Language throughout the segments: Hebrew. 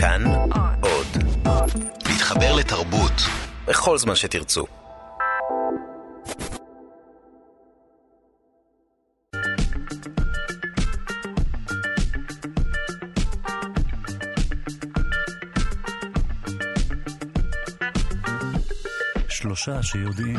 כאן עוד. להתחבר לתרבות בכל זמן שתרצו. שלושה שיודעים.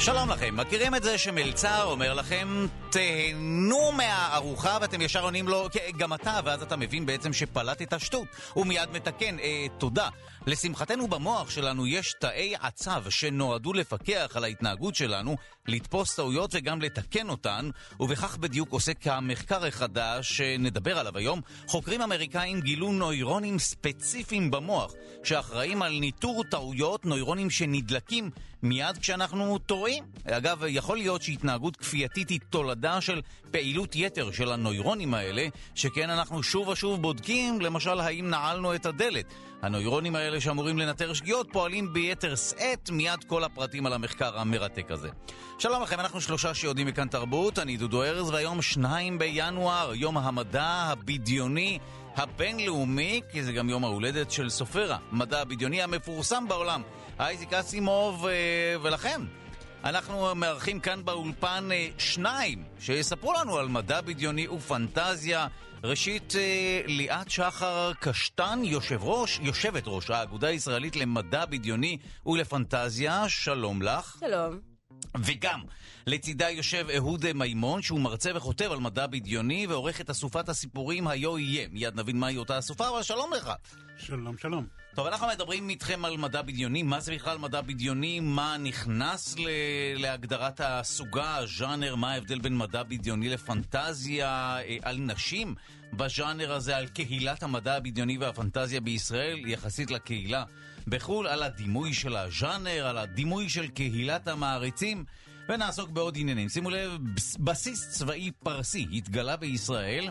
שלום לכם, מכירים את זה שמלצר אומר לכם, תהנו מהארוחה ואתם ישר עונים לו, "כן, גם אתה, ואז אתה מבין בעצם שפלטת שטות. הוא מיד מתקן, אה, תודה. לשמחתנו במוח שלנו יש תאי עצב שנועדו לפקח על ההתנהגות שלנו, לתפוס טעויות וגם לתקן אותן, ובכך בדיוק עוסק המחקר החדש שנדבר עליו היום. חוקרים אמריקאים גילו נוירונים ספציפיים במוח, שאחראים על ניטור טעויות, נוירונים שנדלקים מיד כשאנחנו טועים. אגב, יכול להיות שהתנהגות כפייתית היא תולדה של פעילות יתר של הנוירונים האלה, שכן אנחנו שוב ושוב בודקים, למשל, האם נעלנו את הדלת. הנוירונים האלה שאמורים לנטר שגיאות פועלים ביתר שאת, מיד כל הפרטים על המחקר המרתק הזה. שלום לכם, אנחנו שלושה שיודעים מכאן תרבות, אני דודו ארז, והיום שניים בינואר, יום המדע הבדיוני הבינלאומי, כי זה גם יום ההולדת של סופר המדע הבדיוני המפורסם בעולם, אייזיק אסימוב, אה, ולכן אנחנו מארחים כאן באולפן אה, שניים שיספרו לנו על מדע בדיוני ופנטזיה. ראשית, אה, ליאת שחר קשטן, יושב ראש, יושבת ראש האגודה הישראלית למדע בדיוני ולפנטזיה, שלום לך. שלום. וגם לצידה יושב אהוד מימון, שהוא מרצה וכותב על מדע בדיוני ועורך את אסופת הסיפורים היו יהיה. מיד נבין מהי אותה אסופה, אבל שלום לך. שלום, שלום. טוב, אנחנו מדברים איתכם על מדע בדיוני. מה זה בכלל מדע בדיוני? מה נכנס ל- להגדרת הסוגה, הז'אנר? מה ההבדל בין מדע בדיוני לפנטזיה? אה, על נשים בז'אנר הזה, על קהילת המדע הבדיוני והפנטזיה בישראל, יחסית לקהילה בחו"ל, על הדימוי של הז'אנר, על הדימוי של קהילת המעריצים. ונעסוק בעוד עניינים. שימו לב, בס- בסיס צבאי פרסי התגלה בישראל,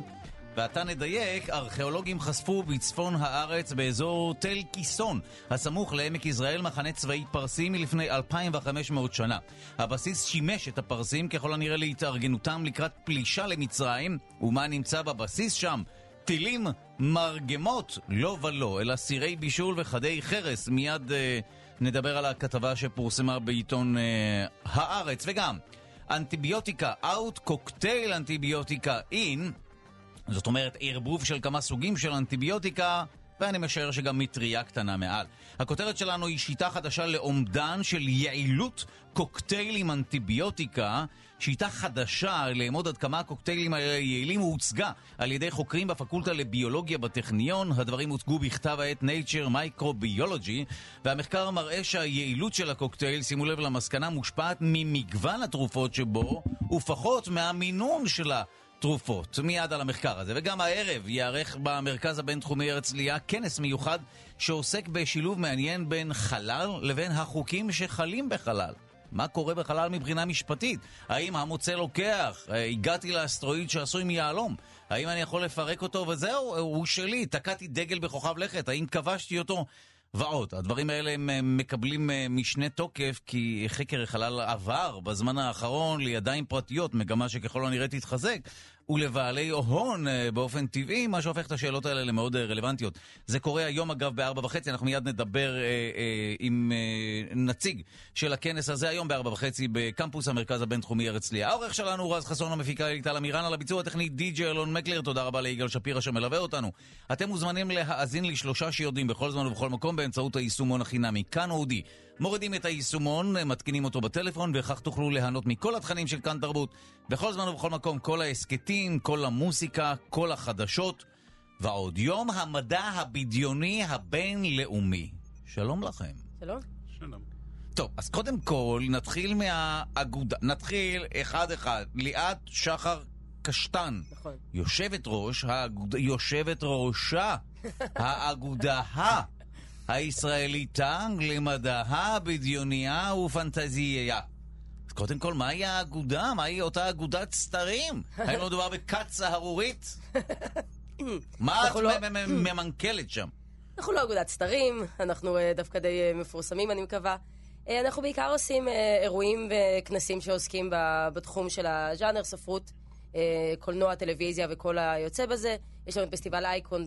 ועתה נדייק, ארכיאולוגים חשפו בצפון הארץ באזור תל קיסון, הסמוך לעמק יזרעאל, מחנה צבאי פרסי מלפני 2,500 שנה. הבסיס שימש את הפרסים ככל הנראה להתארגנותם לקראת פלישה למצרים, ומה נמצא בבסיס שם? טילים, מרגמות, לא ולא, אלא סירי בישול וחדי חרס. מיד אה, נדבר על הכתבה שפורסמה בעיתון אה, הארץ. וגם, אנטיביוטיקה אאוט, קוקטייל אנטיביוטיקה אין. זאת אומרת, ערבוב של כמה סוגים של אנטיביוטיקה, ואני משער שגם מטריה קטנה מעל. הכותרת שלנו היא שיטה חדשה לאומדן של יעילות קוקטייל עם אנטיביוטיקה. שיטה חדשה לאמוד עד כמה הקוקטיילים האלה יעילים הוצגה על ידי חוקרים בפקולטה לביולוגיה בטכניון. הדברים הוצגו בכתב העת Nature Microbiology, והמחקר מראה שהיעילות של הקוקטייל, שימו לב למסקנה, מושפעת ממגוון התרופות שבו, ופחות מהמינון שלה. תרופות. מיד על המחקר הזה. וגם הערב ייערך במרכז הבינתחומי הרצליה כנס מיוחד שעוסק בשילוב מעניין בין חלל לבין החוקים שחלים בחלל. מה קורה בחלל מבחינה משפטית? האם המוצא לוקח? אה, הגעתי לאסטרואיד שעשוי מיהלום. האם אני יכול לפרק אותו וזהו, הוא שלי, תקעתי דגל בכוכב לכת, האם כבשתי אותו? ועוד. הדברים האלה הם מקבלים אה, משנה תוקף כי חקר החלל עבר בזמן האחרון לידיים פרטיות, מגמה שככל הנראה תתחזק, ולבעלי הון אה, באופן טבעי, מה שהופך את השאלות האלה למאוד אה, רלוונטיות. זה קורה היום אגב בארבע וחצי, אנחנו מיד נדבר אה, אה, עם אה, נציג של הכנס הזה היום בארבע וחצי בקמפוס המרכז הבינתחומי הרצליה. העורך שלנו הוא רז חסון, המפיקה ליטל אמירן, על הביצוע הטכני די.ג'י אלון מקלר, תודה רבה ליגאל שפירא שמלווה אותנו. אתם מוזמנים להאזין לשלושה שיודעים בכל זמן ובכל מקום באמצעות היישומון החינמי כאן אודי. מורידים את היישומון, מתקינים אותו בטלפון, וכך תוכלו ליהנות מכל התכנים של כאן תרבות. בכל זמן ובכל מקום, כל ההסכתים, כל המוסיקה, כל החדשות, ועוד יום המדע הבדיוני הבינלאומי. שלום לכם. שלום. שלום. טוב, אז קודם כל נתחיל מהאגודה, נתחיל אחד-אחד. ליאת שחר קשטן, נכון. יושבת ראש, האגודה, יושבת ראשה, האגודה ה... הישראליתה למדע הבדיונייה ופנטזייה. קודם כל, מהי האגודה? מהי אותה אגודת סתרים? האם לא מדובר בכת סהרורית? מה את לא- ממנכלת שם? אנחנו לא אגודת סתרים, אנחנו אה, דווקא די אה, מפורסמים, אני מקווה. אה, אנחנו בעיקר עושים אירועים וכנסים שעוסקים בתחום של הז'אנר ספרות, קולנוע, טלוויזיה וכל היוצא בזה. יש לנו את פסטיבל אייקון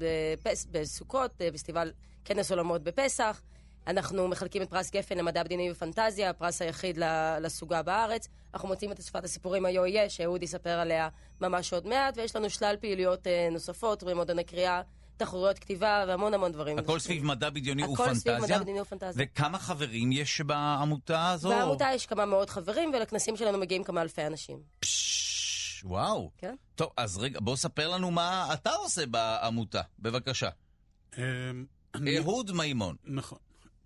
בסוכות, פסטיבל כנס עולמות בפסח. אנחנו מחלקים את פרס גפן למדע בדיוני ופנטזיה, הפרס היחיד לסוגה בארץ. אנחנו מוצאים את שפת הסיפורים היו יהיה, שאהוד יספר עליה ממש עוד מעט, ויש לנו שלל פעילויות אה, נוספות, רואים מועדוני קריאה, תחרויות כתיבה והמון המון דברים. הכל סביב מדע בדיוני הכל ופנטזיה? סביב מדע בדיוני ופנטזיה. וכמה חברים יש בעמותה הזו? בעמותה יש כמה מאות חברים, ולכנסים שלנו מגיעים כמה אלפי אנשים. פשש, וואו. כן? טוב, אז רגע, בוא ספר לנו מה אתה עושה בעמותה, בבקשה. אהוד מימון. נכון.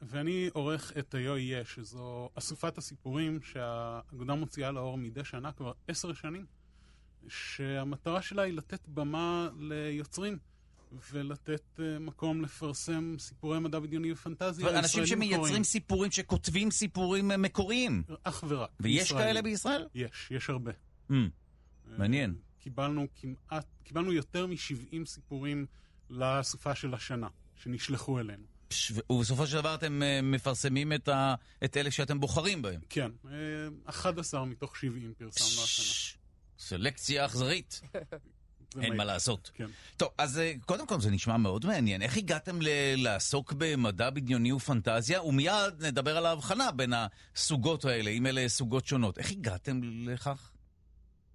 ואני עורך את היו יהיה, שזו אסופת הסיפורים שהאגודה מוציאה לאור מדי שנה כבר עשר שנים, שהמטרה שלה היא לתת במה ליוצרים. ולתת אה, מקום לפרסם סיפורי מדע בדיוני ופנטזיה. אנשים שמייצרים מקוריים. סיפורים, שכותבים סיפורים מקוריים. אך ורק. ויש ישראלים. כאלה בישראל? יש, יש הרבה. Mm, מעניין. אה, קיבלנו כמעט, קיבלנו יותר מ-70 סיפורים לאסופה של השנה, שנשלחו אלינו. ובסופו של דבר אתם אה, מפרסמים את, ה, את אלה שאתם בוחרים בהם. כן, אה, 11 מתוך 70 פרסמנו השנה. סלקציה אכזרית, אין. מה לעשות. כן. טוב, אז אה, קודם כל זה נשמע מאוד מעניין. איך הגעתם ל- לעסוק במדע בדיוני ופנטזיה? ומיד נדבר על ההבחנה בין הסוגות האלה, אם אלה סוגות שונות. איך הגעתם לכך?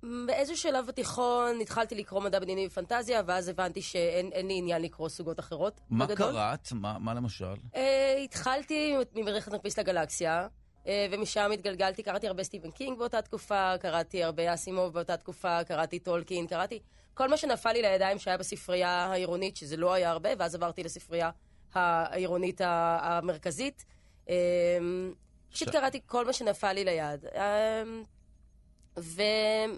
באיזשהו שלב בתיכון התחלתי לקרוא מדע בדיוני ופנטזיה, ואז הבנתי שאין אין לי עניין לקרוא סוגות אחרות. מה בגדול. קראת? מה, מה למשל? אה, התחלתי ממדריך הטרמפיסט לגלקסיה, אה, ומשם התגלגלתי, קראתי הרבה סטיבן קינג באותה תקופה, קראתי הרבה אסימוב באותה תקופה, קראתי טולקין, קראתי כל מה שנפל לי לידיים שהיה בספרייה העירונית, שזה לא היה הרבה, ואז עברתי לספרייה העירונית המרכזית. אה, פשוט ש- קראתי כל מה שנפל לי ליד. ו...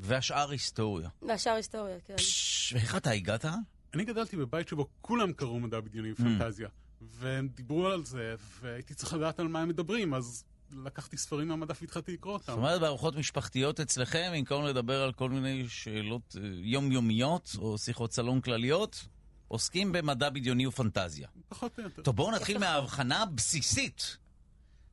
והשאר היסטוריה. והשאר היסטוריה, כן. פש, ואיך אתה הגעת? אני גדלתי בבית שבו כולם קראו מדע בדיוני ופנטזיה, והם דיברו על זה, והייתי צריך לדעת על מה הם מדברים, אז לקחתי ספרים מהמדף והתחלתי לקרוא אותם. זאת אומרת, בארוחות משפחתיות אצלכם, במקום לדבר על כל מיני שאלות אה, יומיומיות, או שיחות סלון כלליות, עוסקים במדע בדיוני ופנטזיה. פחות או יותר. טוב, בואו נתחיל מההבחנה הבסיסית.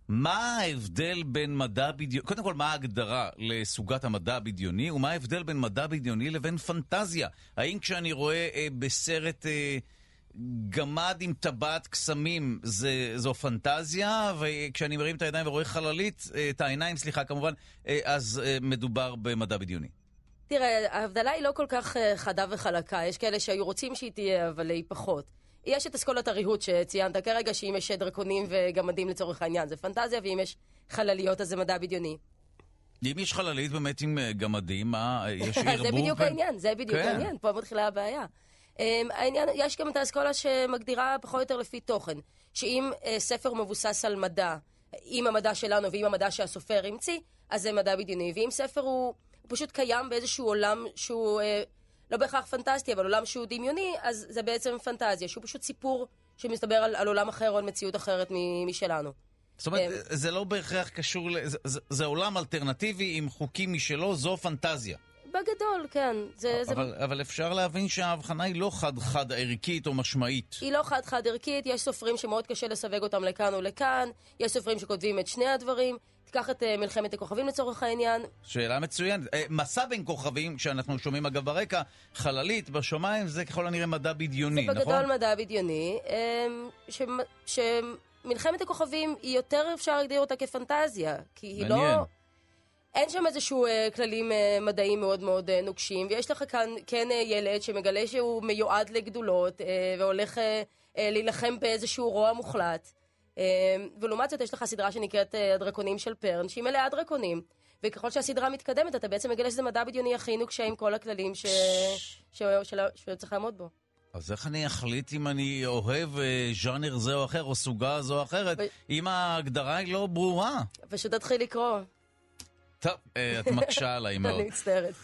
מה ההבדל בין מדע בדיוני, קודם כל, מה ההגדרה לסוגת המדע הבדיוני, ומה ההבדל בין מדע בדיוני לבין פנטזיה? האם כשאני רואה אה, בסרט אה, גמד עם טבעת קסמים זה, זו פנטזיה, וכשאני מרים את הידיים ורואה חללית, אה, את העיניים, סליחה, כמובן, אה, אז אה, מדובר במדע בדיוני. תראה, ההבדלה היא לא כל כך אה, חדה וחלקה. יש כאלה שהיו רוצים שהיא תהיה, אבל היא פחות. יש את אסכולת הריהוט שציינת כרגע, שאם יש דרקונים וגמדים לצורך העניין זה פנטזיה, ואם יש חלליות אז זה מדע בדיוני. אם יש חללית באמת עם אה, גמדים, מה, אה, יש ערבוב? זה בדיוק בין- העניין, זה בדיוק כן. העניין, פה מתחילה הבעיה. Um, העניין, יש גם את האסכולה שמגדירה פחות או יותר לפי תוכן, שאם uh, ספר מבוסס על מדע, עם המדע שלנו ועם המדע שהסופר המציא, אז זה מדע בדיוני, ואם ספר הוא, הוא פשוט קיים באיזשהו עולם שהוא לא בהכרח פנטסטי, אבל עולם שהוא דמיוני, אז זה בעצם פנטזיה, שהוא פשוט סיפור שמסתבר על, על עולם אחר או על מציאות אחרת משלנו. זאת אומרת, אמ, זה לא בהכרח קשור, זה, זה, זה עולם אלטרנטיבי עם חוקים משלו, זו פנטזיה. בגדול, כן. זה, זה אבל, אבל אפשר להבין שההבחנה היא לא חד-חד ערכית או משמעית. היא לא חד-חד ערכית, יש סופרים שמאוד קשה לסווג אותם לכאן או לכאן, יש סופרים שכותבים את שני הדברים. תיקח את uh, מלחמת הכוכבים לצורך העניין, שאלה מצוינת. אה, מסע בין כוכבים, שאנחנו שומעים אגב ברקע, חללית בשמיים, זה ככל הנראה מדע בדיוני, זה נכון? בגדול מדע בדיוני, אמ, ש- שמלחמת הכוכבים היא יותר אפשר להגדיר אותה כפנטזיה, כי היא מעניין. לא... אין שם איזשהו uh, כללים מדעיים מאוד מאוד נוקשים, ויש לך כאן כן ילד שמגלה שהוא מיועד לגדולות, והולך להילחם באיזשהו רוע מוחלט. Uh, ולעומת זאת יש לך סדרה שנקראת uh, הדרקונים של פרן, שהיא מלאה דרקונים. וככל שהסדרה מתקדמת, אתה בעצם מגלה שזה מדע בדיוני הכי נוקשה עם כל הכללים ש... ש... שצריך לעמוד בו. אז איך אני אחליט אם אני אוהב אה, ז'אנר זה או אחר, או סוגה זו או אחרת, ו- אם ההגדרה היא לא ברורה? פשוט תתחיל לקרוא. טוב, אה, את מקשה עליי מאוד. אני מצטערת.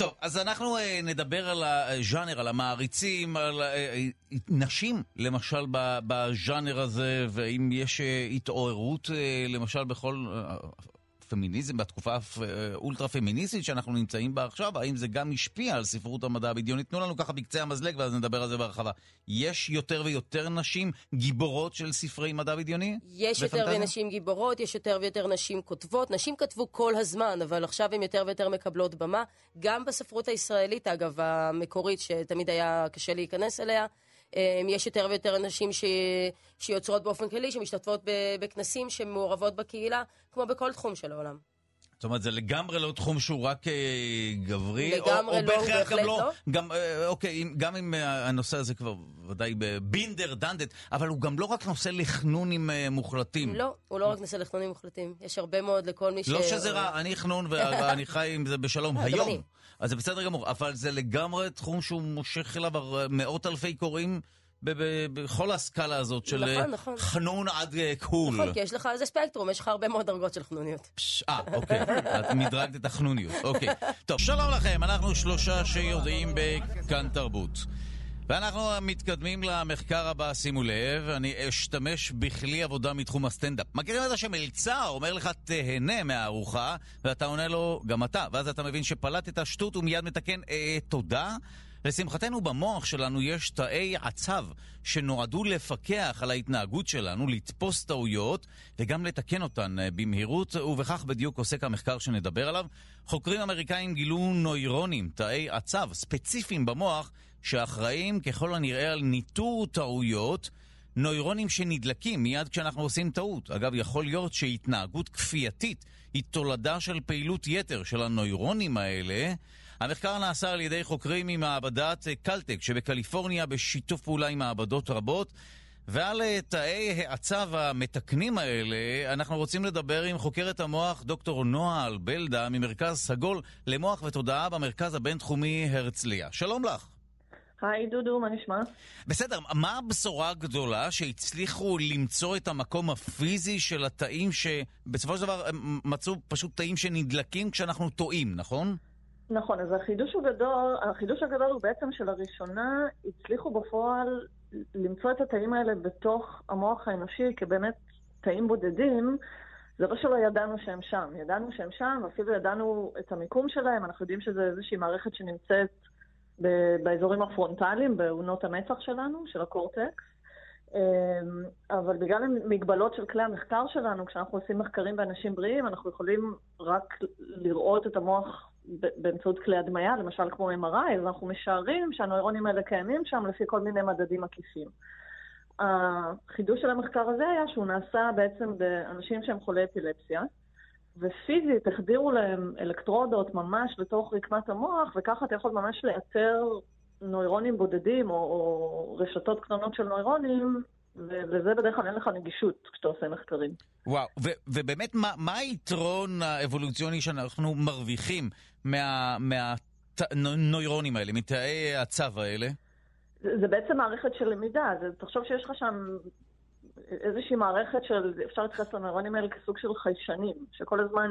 טוב, אז אנחנו אה, נדבר על הז'אנר, על המעריצים, על אה, אה, נשים, למשל, בז'אנר הזה, ואם יש אה, התעוררות, אה, למשל, בכל... אה, הפמיניזם, בתקופה האולטרה פמיניסטית שאנחנו נמצאים בה עכשיו, האם זה גם השפיע על ספרות המדע הבדיוני? תנו לנו ככה בקצה המזלג ואז נדבר על זה בהרחבה. יש יותר ויותר נשים גיבורות של ספרי מדע בדיוני? יש יותר ונשים גיבורות, יש יותר ויותר נשים כותבות. נשים כתבו כל הזמן, אבל עכשיו הן יותר ויותר מקבלות במה. גם בספרות הישראלית, אגב, המקורית, שתמיד היה קשה להיכנס אליה. אמ, יש יותר ויותר אנשים ש... שיוצרות באופן כללי, שמשתתפות בכנסים שמעורבות בקהילה, כמו בכל תחום של העולם. זאת אומרת, זה לגמרי לא תחום שהוא רק אה, גברי? לגמרי או, לא, או בהחלט גם לא. לא. גם, אה, אוקיי, גם אם אה, הנושא הזה כבר ודאי בבינדר דנדט, אבל הוא גם לא רק נושא לחנונים מוחלטים. לא, הוא לא רק נושא לחנונים מוחלטים. יש הרבה מאוד לכל מי ש... לא שזה רע, אני חנון ואני חי עם זה בשלום היום. אז זה בסדר גמור, אבל זה לגמרי תחום שהוא מושך אליו מאות אלפי קוראים. בכל הסקאלה הזאת של נכון, אה, נכון. חנון עד אה, קול. נכון, כי יש לך איזה ספקטרום, יש לך הרבה מאוד דרגות של חנוניות. אה, אוקיי, את מדרגת את החנוניות, אוקיי. טוב, שלום לכם, אנחנו שלושה שיודעים בכאן תרבות. ואנחנו מתקדמים למחקר הבא, שימו לב, אני אשתמש בכלי עבודה מתחום הסטנדאפ. מכירים את זה שמלצר אומר לך תהנה מהארוחה, ואתה עונה לו גם אתה, ואז אתה מבין שפלטת שטות ומיד מתקן אה, תודה? לשמחתנו במוח שלנו יש תאי עצב שנועדו לפקח על ההתנהגות שלנו, לתפוס טעויות וגם לתקן אותן אה, במהירות, ובכך בדיוק עוסק המחקר שנדבר עליו. חוקרים אמריקאים גילו נוירונים, תאי עצב ספציפיים במוח, שאחראים ככל הנראה על ניטור טעויות. נוירונים שנדלקים מיד כשאנחנו עושים טעות. אגב, יכול להיות שהתנהגות כפייתית היא תולדה של פעילות יתר של הנוירונים האלה, המחקר נעשה על ידי חוקרים ממעבדת קלטק שבקליפורניה בשיתוף פעולה עם מעבדות רבות. ועל תאי העצב המתקנים האלה אנחנו רוצים לדבר עם חוקרת המוח דוקטור נועה אלבלדה ממרכז סגול למוח ותודעה במרכז הבינתחומי הרצליה. שלום לך. היי דודו, מה נשמע? בסדר, מה הבשורה הגדולה שהצליחו למצוא את המקום הפיזי של התאים שבסופו של דבר מצאו פשוט תאים שנדלקים כשאנחנו טועים, נכון? נכון, אז החידוש הגדול, החידוש הגדול הוא בעצם שלראשונה הצליחו בפועל למצוא את התאים האלה בתוך המוח האנושי כבאמת תאים בודדים. זה לא שלא ידענו שהם שם, ידענו שהם שם, אפילו ידענו את המיקום שלהם, אנחנו יודעים שזו איזושהי מערכת שנמצאת באזורים הפרונטליים, באונות המצח שלנו, של הקורטקס. אמ, אבל בגלל המגבלות של כלי המחקר שלנו, כשאנחנו עושים מחקרים באנשים בריאים, אנחנו יכולים רק לראות את המוח באמצעות כלי הדמיה, למשל כמו MRI, ואנחנו משערים שהנוירונים האלה קיימים שם לפי כל מיני מדדים עקיפים. החידוש של המחקר הזה היה שהוא נעשה בעצם באנשים שהם חולי אפילפסיה, ופיזית החדירו להם אלקטרודות ממש לתוך רקמת המוח, וככה אתה יכול ממש לאתר נוירונים בודדים או, או רשתות קטנות של נוירונים ולזה בדרך כלל אין לך נגישות כשאתה עושה מחקרים. וואו, ו- ובאמת, מה, מה היתרון האבולוציוני שאנחנו מרוויחים מהנוירונים מה, האלה, מתאי הצו האלה? זה, זה בעצם מערכת של למידה. זה, תחשוב שיש לך שם איזושהי מערכת של, אפשר להתייחס לנוירונים האלה כסוג של חיישנים, שכל הזמן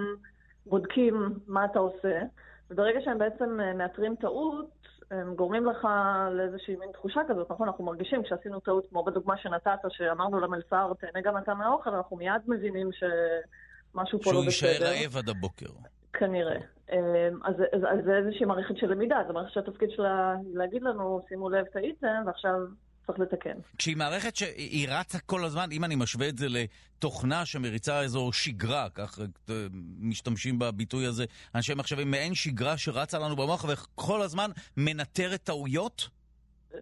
בודקים מה אתה עושה, וברגע שהם בעצם מאתרים טעות, הם גורמים לך לאיזושהי מין תחושה כזאת, נכון? אנחנו מרגישים כשעשינו טעות, כמו בדוגמה שנתת, שאמרנו למלצר, תהנה גם אתה מהאוכל, אנחנו מיד מבינים שמשהו פה לא בסדר. שהוא יישאר רעב עד הבוקר. כנראה. אמ, אז, אז, אז זה איזושהי מערכת של למידה, זו מערכת שהתפקיד שלה להגיד לנו, שימו לב, טעיתם, ועכשיו צריך לתקן. כשהיא מערכת שהיא רצה כל הזמן, אם אני משווה את זה לתוכנה שמריצה איזו שגרה, כך אה, משתמשים בביטוי הזה, אנשי מחשבים, מעין שגרה שרצה לנו במוח וכל הזמן מנטרת טעויות?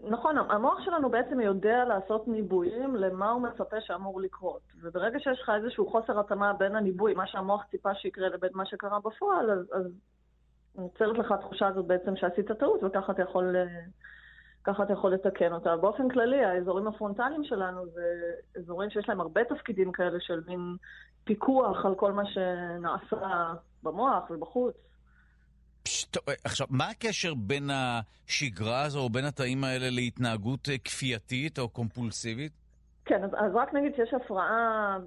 נכון, המוח שלנו בעצם יודע לעשות ניבויים למה הוא מצפה שאמור לקרות. וברגע שיש לך איזשהו חוסר התאמה בין הניבוי, מה שהמוח ציפה שיקרה לבין מה שקרה בפועל, אז, אז נוצרת לך התחושה הזאת בעצם שעשית טעות, וככה אתה יכול אה, ככה אתה יכול לתקן אותה. באופן כללי, האזורים הפרונטליים שלנו זה אזורים שיש להם הרבה תפקידים כאלה של מין פיקוח על כל מה שנעשה במוח ובחוץ. פשט, עכשיו, מה הקשר בין השגרה הזו או בין התאים האלה להתנהגות אה, כפייתית או קומפולסיבית? כן, אז, אז רק נגיד שיש הפרעה,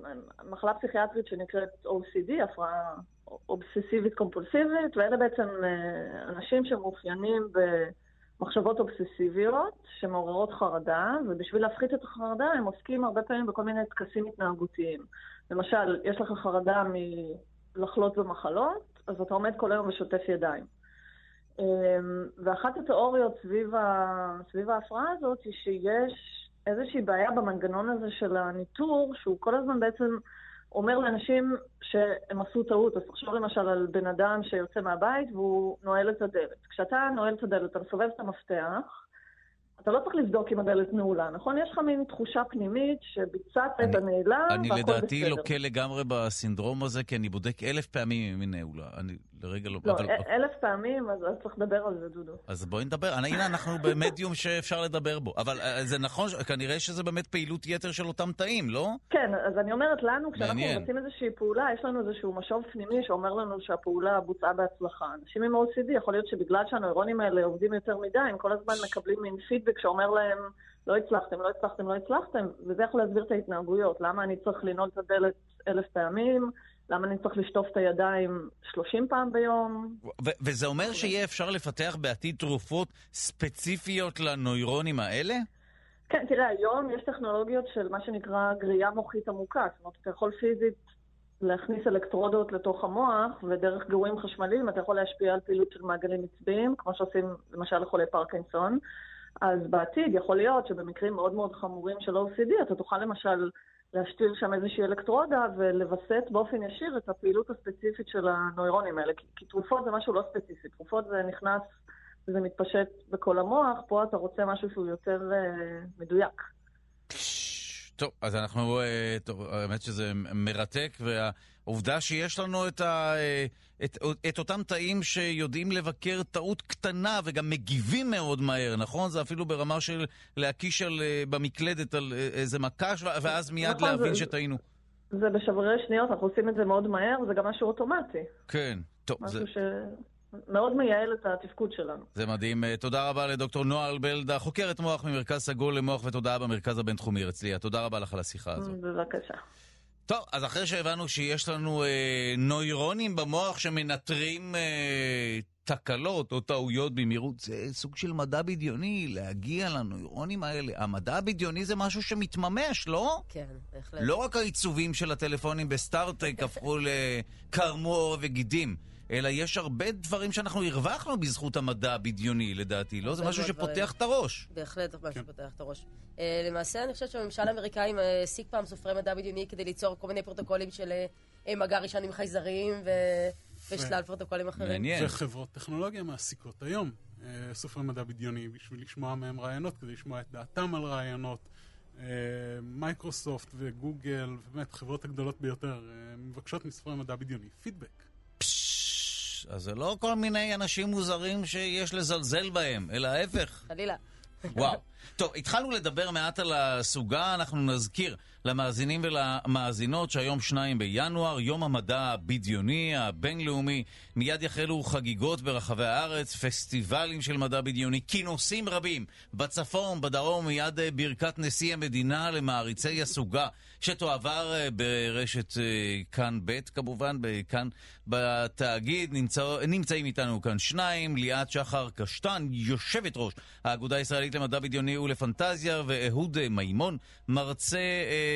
מחלה פסיכיאטרית שנקראת OCD, הפרעה אובססיבית קומפולסיבית, ואלה בעצם אה, אנשים שמאופיינים ב... מחשבות אובססיביות שמעוררות חרדה, ובשביל להפחית את החרדה הם עוסקים הרבה פעמים בכל מיני טקסים התנהגותיים. למשל, יש לך חרדה לחלות במחלות, אז אתה עומד כל היום ושוטף ידיים. אמ, ואחת התיאוריות סביב, ה... סביב ההפרעה הזאת היא שיש איזושהי בעיה במנגנון הזה של הניטור, שהוא כל הזמן בעצם אומר לאנשים שהם עשו טעות. אז תחשוב למשל על בן אדם שיוצא מהבית והוא נועל את הדלת. כשאתה נועל את הדלת, אתה מסובב את המפתח, אתה לא צריך לבדוק אם הדלת נעולה, נכון? יש לך מין תחושה פנימית שביצעת את הנעילה והכל בסדר. אני לדעתי לוקה לגמרי בסינדרום הזה, כי אני בודק אלף פעמים אם היא נעולה. אני לרגע לא... לא, אבל... אלף פעמים, אז צריך לדבר על זה, דודו. אז בואי נדבר. הנה, אנחנו במדיום שאפשר לדבר בו. אבל אה, זה נכון, כנראה שזה באמת פעילות יתר של אותם תאים, לא? כן, אז אני אומרת לנו, כשאנחנו מבצעים איזושהי פעולה, יש לנו איזשהו משוב פנימי שאומר לנו שהפעולה בוצעה בהצלחה. אנשים עם OCD, יכול להיות שבגלל שהנוירונים האלה עובדים יותר מדי, הם כל הזמן מקבלים מין פידבק שאומר להם, לא הצלחתם, לא הצלחתם, לא הצלחתם, וזה יכול להסביר את ההתנהגויות. למה אני צריך לנעול את הדלת אלף פעמים? למה אני צריך לשטוף את הידיים 30 פעם ביום? וזה אומר שיהיה אפשר לפתח בעתיד תרופות ספציפיות לנוירונים האלה? כן, תראה, היום יש טכנולוגיות של מה שנקרא גריעה מוחית עמוקה. זאת אומרת, אתה יכול פיזית להכניס אלקטרודות לתוך המוח, ודרך גירויים חשמליים אתה יכול להשפיע על פעילות של מעגלים עצביים, כמו שעושים למשל לחולי פרקינסון. אז בעתיד יכול להיות שבמקרים מאוד מאוד חמורים של OCD אתה תוכל למשל להשתיל שם איזושהי אלקטרודה ולווסת באופן ישיר את הפעילות הספציפית של הנוירונים האלה. כי, כי תרופות זה משהו לא ספציפי, תרופות זה נכנס וזה מתפשט בכל המוח, פה אתה רוצה משהו שהוא יותר uh, מדויק. טוב, אז אנחנו, אה, טוב, האמת שזה מרתק, והעובדה שיש לנו את, ה, אה, את, את אותם תאים שיודעים לבקר טעות קטנה וגם מגיבים מאוד מהר, נכון? זה אפילו ברמה של להקיש על, אה, במקלדת על איזה מקש, ואז מיד נכון, להבין זה, שטעינו. זה בשברי שניות, אנחנו עושים את זה מאוד מהר, זה גם משהו אוטומטי. כן, טוב. משהו זה... ש... מאוד מייעל את התפקוד שלנו. זה מדהים. אה, תודה רבה לדוקטור נועה אלבלדה, חוקרת מוח ממרכז סגול למוח ותודעה במרכז הבינתחומי הרצליה. תודה רבה לך על השיחה הזו. בבקשה. טוב, אז אחרי שהבנו שיש לנו אה, נוירונים במוח שמנטרים אה, תקלות או טעויות במהירות, זה סוג של מדע בדיוני, להגיע לנוירונים האלה. המדע הבדיוני זה משהו שמתממש, לא? כן, בהחלט. לא רק העיצובים של הטלפונים בסטארט-טק הפכו לקרום וגידים. אלא יש הרבה דברים שאנחנו הרווחנו בזכות המדע הבדיוני, לדעתי, לא? זה משהו שפותח את הראש. בהחלט משהו כן. שפותח את הראש. אה, למעשה, אני חושבת שהממשל האמריקאי העסיק פעם סופרי מדע בדיוני כדי ליצור כל מיני פרוטוקולים של אה, מגע ראשון עם חייזרים ושלל פרוטוקולים אחרים. מעניין. וחברות טכנולוגיה מעסיקות היום אה, סופרי מדע בדיוני בשביל לשמוע מהם רעיונות, כדי לשמוע את דעתם על רעיונות. מייקרוסופט וגוגל, באמת, חברות הגדולות ביותר, מבקשות מסופרי מדע בדיוני פידבק. אז זה לא כל מיני אנשים מוזרים שיש לזלזל בהם, אלא ההפך. חלילה. וואו. טוב, התחלנו לדבר מעט על הסוגה, אנחנו נזכיר למאזינים ולמאזינות שהיום שניים בינואר, יום המדע הבדיוני הבינלאומי. מיד יחלו חגיגות ברחבי הארץ, פסטיבלים של מדע בדיוני, כינוסים רבים בצפון, בדרום, מיד ברכת נשיא המדינה למעריצי הסוגה, שתועבר אה, ברשת אה, כאן ב' כמובן, כאן בתאגיד. נמצא, נמצאים איתנו כאן שניים, ליאת שחר קשטן, יושבת ראש האגודה הישראלית למדע בדיוני ולפנטזיה, ואהוד מימון, מרצה אה,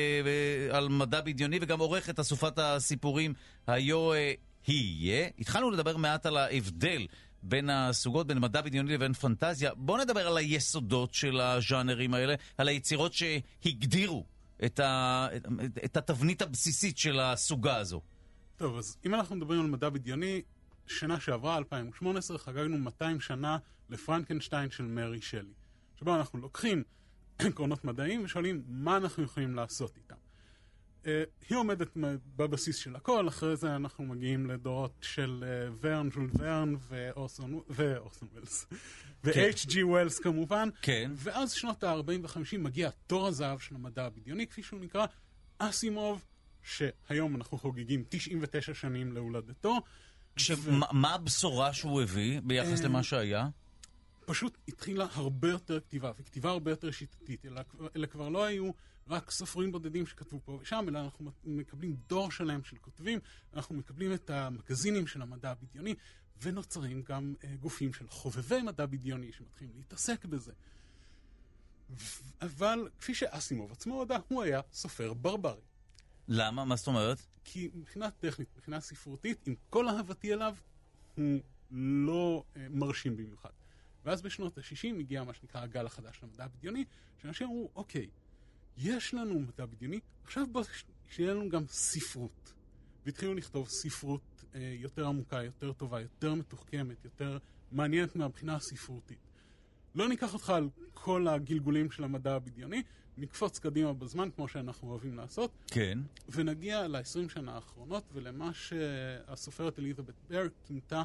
על מדע בדיוני וגם עורך את אסופת הסיפורים היו אה, יהיה. התחלנו לדבר מעט על ההבדל בין הסוגות, בין מדע בדיוני לבין פנטזיה. בואו נדבר על היסודות של הז'אנרים האלה, על היצירות שהגדירו את, ה, את התבנית הבסיסית של הסוגה הזו. טוב, אז אם אנחנו מדברים על מדע בדיוני, שנה שעברה, 2018, חגגנו 200 שנה לפרנקנשטיין של מרי שלי. שבו אנחנו לוקחים עקרונות מדעיים ושואלים מה אנחנו יכולים לעשות איתם. Uh, היא עומדת בבסיס של הכל, אחרי זה אנחנו מגיעים לדורות של uh, ורן, ז'ול ורן ואורסון ווילס. ו-H.G. ווילס כמובן. כן. ואז שנות ה-40 ו-50 מגיע תור הזהב של המדע הבדיוני, כפי שהוא נקרא, אסימוב, שהיום אנחנו חוגגים 99 שנים להולדתו. כשמה ו... הבשורה שהוא הביא ביחס למה שהיה? פשוט התחילה הרבה יותר כתיבה, וכתיבה הרבה יותר שיטתית, אלא, אלא כבר לא היו רק סופרים בודדים שכתבו פה ושם, אלא אנחנו מקבלים דור שלם של כותבים, אנחנו מקבלים את המגזינים של המדע הבדיוני, ונוצרים גם uh, גופים של חובבי מדע בדיוני שמתחילים להתעסק בזה. אבל כפי שאסימוב עצמו הודה, הוא היה סופר ברברי. למה? מה זאת אומרת? כי מבחינה טכנית, מבחינה ספרותית, עם כל אהבתי אליו, הוא לא אה, מרשים במיוחד. ואז בשנות ה-60 הגיע מה שנקרא הגל החדש למדע הבדיוני, שאנשים אמרו, אוקיי, יש לנו מדע בדיוני, עכשיו בוא שיהיה לנו גם ספרות. והתחילו לכתוב ספרות אה, יותר עמוקה, יותר טובה, יותר מתוחכמת, יותר מעניינת מהבחינה הספרותית. לא ניקח אותך על כל הגלגולים של המדע הבדיוני, נקפוץ קדימה בזמן, כמו שאנחנו אוהבים לעשות. כן. ונגיע ל-20 שנה האחרונות, ולמה שהסופרת אליזבת בר כינתה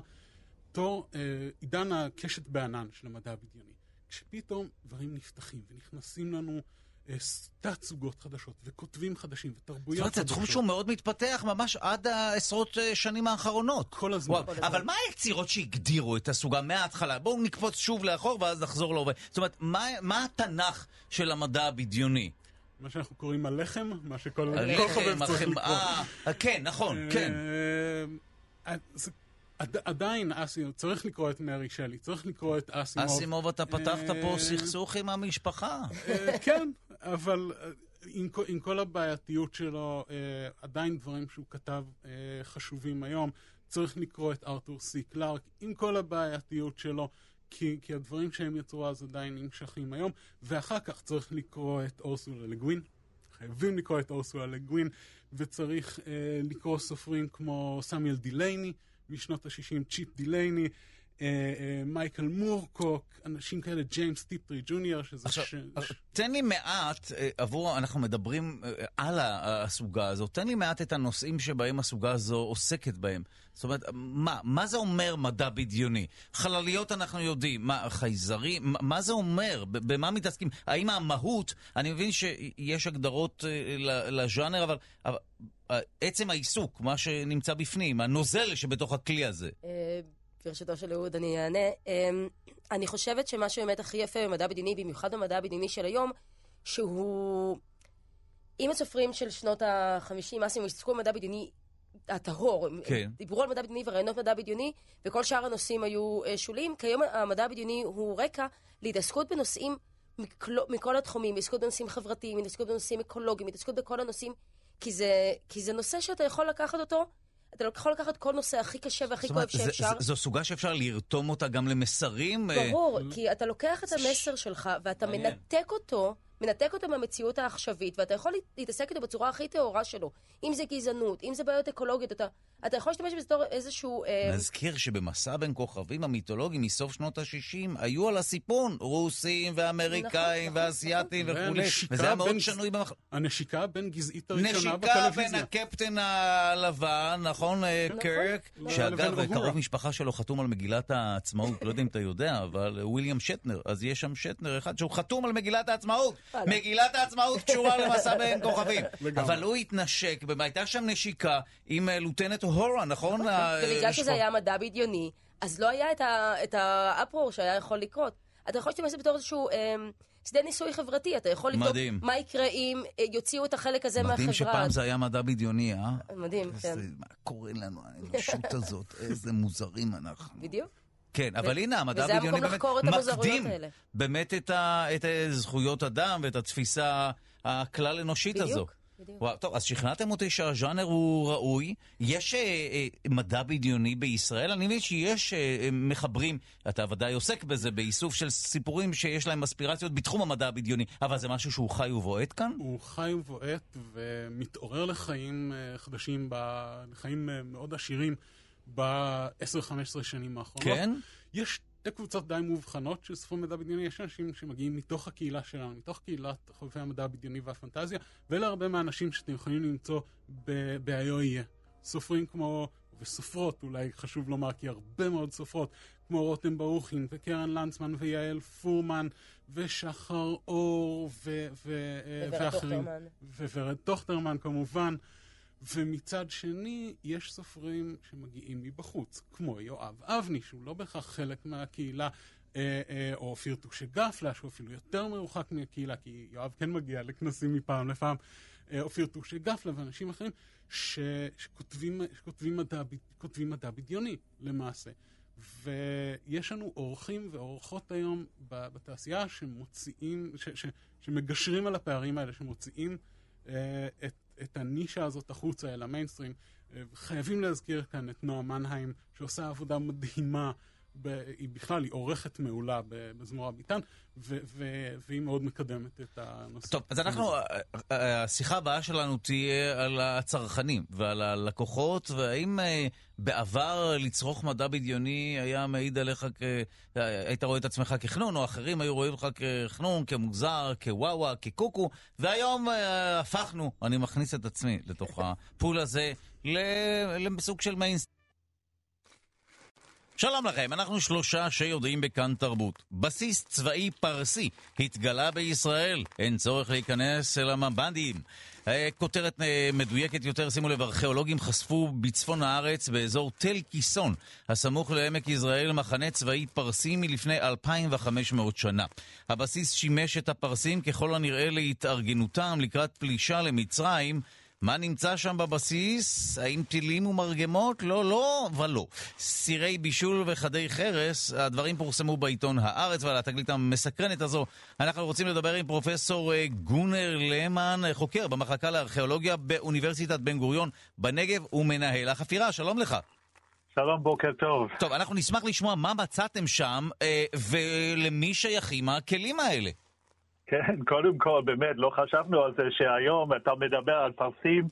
תור אה, עידן הקשת בענן של המדע הבדיוני. כשפתאום דברים נפתחים ונכנסים לנו אה, תת-סוגות חדשות וכותבים חדשים ותרבויות חדשות. זאת אומרת, זה תחום שהוא מאוד מתפתח ממש עד העשרות אה, שנים האחרונות. כל הזמן. וואו, אבל מה היצירות שהגדירו את הסוגה מההתחלה? בואו נקפוץ שוב לאחור ואז נחזור להווה. זאת אומרת, מה, מה התנ"ך של המדע הבדיוני? מה שאנחנו קוראים הלחם, מה שכל חובב צריך לקרוא. כן, נכון, כן. זה עדיין אסימוב, צריך לקרוא את מרי שלי, צריך לקרוא את אסימוב. אסימוב, אתה פתחת פה סכסוך עם המשפחה. כן, אבל עם כל הבעייתיות שלו, עדיין דברים שהוא כתב חשובים היום. צריך לקרוא את ארתור סי קלארק, עם כל הבעייתיות שלו, כי, כי הדברים שהם יצרו אז עדיין נמשכים היום. ואחר כך צריך לקרוא את אורסולה לה גווין. חייבים לקרוא את אורסולה לה גווין, וצריך אה, לקרוא סופרים כמו סמואל דילייני. משנות ה-60, צ'יפ דילייני, מייקל מורקוק, אנשים כאלה, ג'יימס טיפטרי ג'וניור, שזה... עכשיו, ש... תן לי מעט, אה, עבור, אנחנו מדברים על הסוגה הזאת, תן לי מעט את הנושאים שבהם הסוגה הזו עוסקת בהם. זאת אומרת, מה, מה זה אומר מדע בדיוני? חלליות אנחנו יודעים, מה, חייזרים, מה זה אומר? במה מתעסקים? האם המהות, אני מבין שיש הגדרות לז'אנר, אבל... אבל עצם העיסוק, מה שנמצא בפנים, הנוזל שבתוך הכלי הזה. ברשותו של אהוד אני אענה. אני חושבת שמה שבאמת הכי יפה במדע בדיוני, במיוחד במדע הבדיוני של היום, שהוא... אם הסופרים של שנות ה-50, אסים, התעסקו במדע בדיוני הטהור, כן. דיברו על מדע בדיוני ורעיונות מדע בדיוני, וכל שאר הנושאים היו שוליים. כיום המדע הבדיוני הוא רקע להתעסקות בנושאים מכל, מכל התחומים, התעסקות בנושאים חברתיים, התעסקות בנושאים אקולוגיים, התעסקות בכל הנושאים כי זה, כי זה נושא שאתה יכול לקחת אותו, אתה לא יכול לקחת כל נושא הכי קשה והכי כואב שאפשר. ז, זו סוגה שאפשר לרתום אותה גם למסרים? אה? ברור, כי אתה לוקח את המסר שלך ואתה מנתק אותו. מנתק אותו מהמציאות העכשווית, ואתה יכול להתעסק איתו בצורה הכי טהורה שלו. אם זה גזענות, אם זה בעיות אקולוגיות, אתה, אתה יכול להשתמש בזה בתור איזשהו... אה... נזכיר שבמסע בין כוכבים המיתולוגיים מסוף שנות ה-60 היו על הסיפון רוסים ואמריקאים נכון, ואסייתים נכון. וכולי, וזה היה מאוד שנוי במח... הנשיקה בין גזעית הראשונה בטלוויזיה. נשיקה בין הקפטן הלבן, נכון, אה, נכון. קרק, שאגב, קרוב משפחה שלו חתום על מגילת העצמאות, לא יודע אם אתה יודע, אבל וויליאם שטנר, אז יש שם שטנר אחד שהוא חתום על מגילת העצמאות. מגילת העצמאות קשורה למסע בין כוכבים. אבל הוא התנשק, והייתה שם נשיקה עם אה, לוטנט הורה, נכון? ובגלל שזה היה מדע בדיוני, אז לא היה את האפרור שהיה יכול לקרות. אתה יכול להשתמש בתור איזשהו... אמ, שדה ניסוי חברתי, אתה יכול לבדוק מה יקרה אם אה, יוציאו את החלק הזה מהחברה. מדהים שפעם זה היה מדע בדיוני, אה? מדהים, כן. מה קורה לנו, האנושות הזאת, איזה מוזרים אנחנו. בדיוק. כן, אבל הנה, המדע הבדיוני באמת מקדים באמת את, ה, את זכויות אדם ואת התפיסה הכלל אנושית הזו. בדיוק. וואו, טוב, אז שכנעתם אותי שהז'אנר הוא ראוי. יש אה, אה, מדע בדיוני בישראל? אני מבין שיש אה, מחברים, אתה ודאי עוסק בזה, באיסוף של סיפורים שיש להם אספירציות בתחום המדע הבדיוני, אבל זה משהו שהוא חי ובועט כאן? הוא חי ובועט ומתעורר לחיים אה, חדשים, לחיים אה, מאוד עשירים. ב-10-15 שנים האחרונות. כן? יש שתי קבוצות די מובחנות של ספרי מדע בדיוני, יש אנשים שמגיעים מתוך הקהילה שלנו, מתוך קהילת חובבי המדע הבדיוני והפנטזיה, ואלה הרבה מהאנשים שאתם יכולים למצוא ב-IO יהיה. סופרים כמו, וסופרות אולי חשוב לומר, כי הרבה מאוד סופרות, כמו רותם ברוכין וקרן לנצמן ויעל פורמן ושחר אור ו- ו- ואחרים. וורד טוכטרמן כמובן. ומצד שני, יש סופרים שמגיעים מבחוץ, כמו יואב אבני, שהוא לא בהכרח חלק מהקהילה, אה, אה, או אופיר טושי גפלה, שהוא אפילו יותר מרוחק מהקהילה, כי יואב כן מגיע לכנסים מפעם לפעם, אה, אופיר טושי גפלה ואנשים אחרים, ש, שכותבים, שכותבים מדע, כותבים מדע בדיוני, למעשה. ויש לנו אורחים ואורחות היום בתעשייה שמוציאים, ש, ש, שמגשרים על הפערים האלה, שמוציאים את את הנישה הזאת החוצה אל המיינסטרים. חייבים להזכיר כאן את נועה מנהיים, שעושה עבודה מדהימה היא בכלל, היא עורכת מעולה בזמור הביטן, ו- ו- והיא מאוד מקדמת את הנושא. טוב, אז אנחנו, אה, אה, השיחה הבאה שלנו תהיה על הצרכנים ועל הלקוחות, והאם אה, בעבר לצרוך מדע בדיוני היה מעיד עליך, כ... היית רואה את עצמך כחנון, או אחרים היו רואים אותך כחנון, כמוזר, כוואווה, כקוקו, והיום הפכנו, אני מכניס את עצמי לתוך הפול הזה, לסוג של מיינסט. שלום לכם, אנחנו שלושה שיודעים בכאן תרבות. בסיס צבאי פרסי התגלה בישראל, אין צורך להיכנס אל המב"דים. אה, כותרת אה, מדויקת יותר, שימו לב, ארכיאולוגים חשפו בצפון הארץ, באזור תל קיסון, הסמוך לעמק יזרעאל, מחנה צבאי פרסי מלפני 2,500 שנה. הבסיס שימש את הפרסים ככל הנראה להתארגנותם לקראת פלישה למצרים, מה נמצא שם בבסיס? האם טילים ומרגמות? לא, לא ולא. סירי בישול וחדי חרס, הדברים פורסמו בעיתון הארץ, ועל התגלית המסקרנת הזו אנחנו רוצים לדבר עם פרופסור אה, גונר למן, חוקר במחלקה לארכיאולוגיה באוניברסיטת בן גוריון בנגב ומנהל החפירה. שלום לך. שלום, בוקר טוב. טוב, אנחנו נשמח לשמוע מה מצאתם שם אה, ולמי שייכים הכלים האלה. כן, קודם כל, באמת, לא חשבנו על זה שהיום אתה מדבר על פרסים,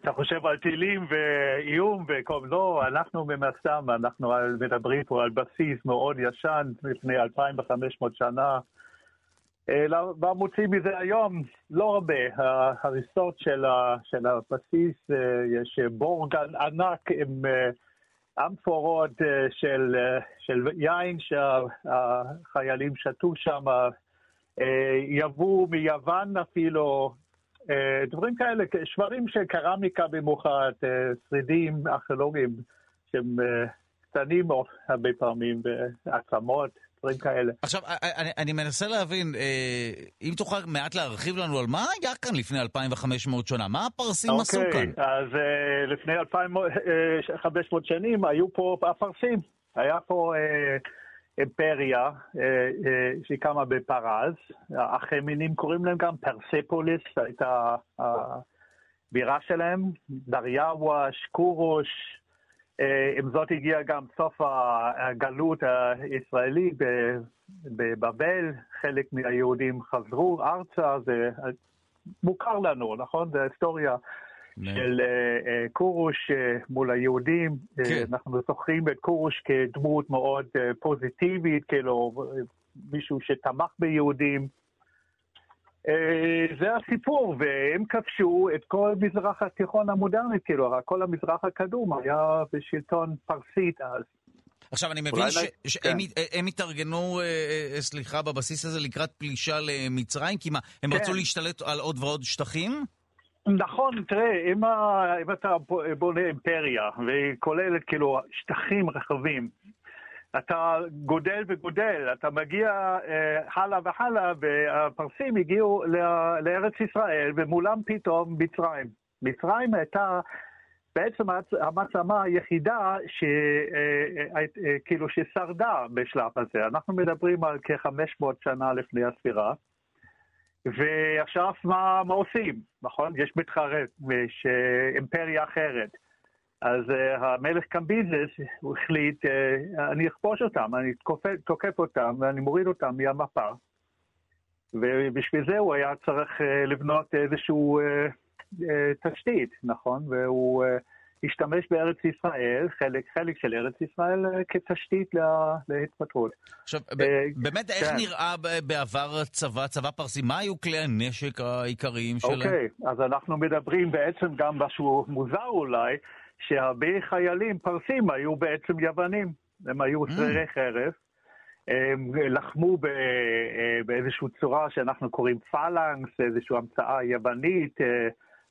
אתה חושב על טילים ואיום וכל... לא, אנחנו מן הסתם, אנחנו מדברים פה על בסיס מאוד ישן, לפני 2,500 שנה. מה אה, מוצאים מזה היום? לא הרבה. ההריסות של, של הבסיס, אה, יש בורג ענק עם אה, אמפורות של, של יין שהחיילים שתו שם. אה, יבוא מיוון אפילו, אה, דברים כאלה, שברים של קרמיקה במיוחד, אה, שרידים ארכיאולוגיים שהם קטנים הרבה פעמים, ועצמות. דברים כאלה. עכשיו, אני, אני מנסה להבין, אם תוכל מעט להרחיב לנו על מה היה כאן לפני 2,500 שנה, מה הפרסים okay, עשו אוקיי, כאן? אז לפני 2,500 שנים היו פה הפרסים. היה פה אימפריה אה, אה, שהיא קמה בפרז, החמינים קוראים להם גם פרספוליס, הייתה הבירה שלהם, דריווש, קורוש, אה, עם זאת הגיע גם סוף הגלות הישראלי בבבל, חלק מהיהודים חזרו ארצה, זה מוכר לנו, נכון? זה היסטוריה. של uh, uh, כורוש uh, מול היהודים. כן. אנחנו זוכרים את כורוש כדמות מאוד פוזיטיבית, כאילו מישהו שתמך ביהודים. זה הסיפור, והם כבשו את כל מזרח התיכון המודרני, כאילו, כל המזרח הקדום היה בשלטון פרסית אז. עכשיו, אני מבין שהם כן. התארגנו, סליחה, בבסיס הזה לקראת פלישה למצרים, כי מה, הם כן. רצו להשתלט על עוד ועוד שטחים? נכון, תראה, אם. אם אתה בונה אימפריה, והיא כוללת כאילו שטחים רחבים, אתה גודל וגודל, אתה מגיע אה, הלאה והלאה, והפרסים הגיעו לארץ ישראל, ומולם פתאום מצרים. מצרים הייתה בעצם המעצמה היחידה ש, אה, אה, אה, כאילו ששרדה בשלב הזה. אנחנו מדברים על כ-500 שנה לפני הספירה. ועכשיו מה, מה עושים, נכון? יש מתחרט, יש אימפריה אחרת. אז uh, המלך קמביזס, החליט, uh, אני אכבוש אותם, אני תוקף, תוקף אותם ואני מוריד אותם מהמפה. ובשביל זה הוא היה צריך uh, לבנות איזושהי uh, uh, תשתית, נכון? והוא... Uh, השתמש בארץ ישראל, חלק, חלק של ארץ ישראל, אה, כתשתית לה, להתפתחות. עכשיו, uh, באמת, איך כן. נראה בעבר הצבא, צבא פרסי? מה היו כלי הנשק העיקריים שלהם? אוקיי, okay, אז אנחנו מדברים בעצם גם משהו מוזר אולי, שהרבה חיילים פרסים היו בעצם יוונים. הם היו mm. שרירי חרב. הם לחמו אה, באיזושהי צורה שאנחנו קוראים פלנקס, איזושהי המצאה יוונית.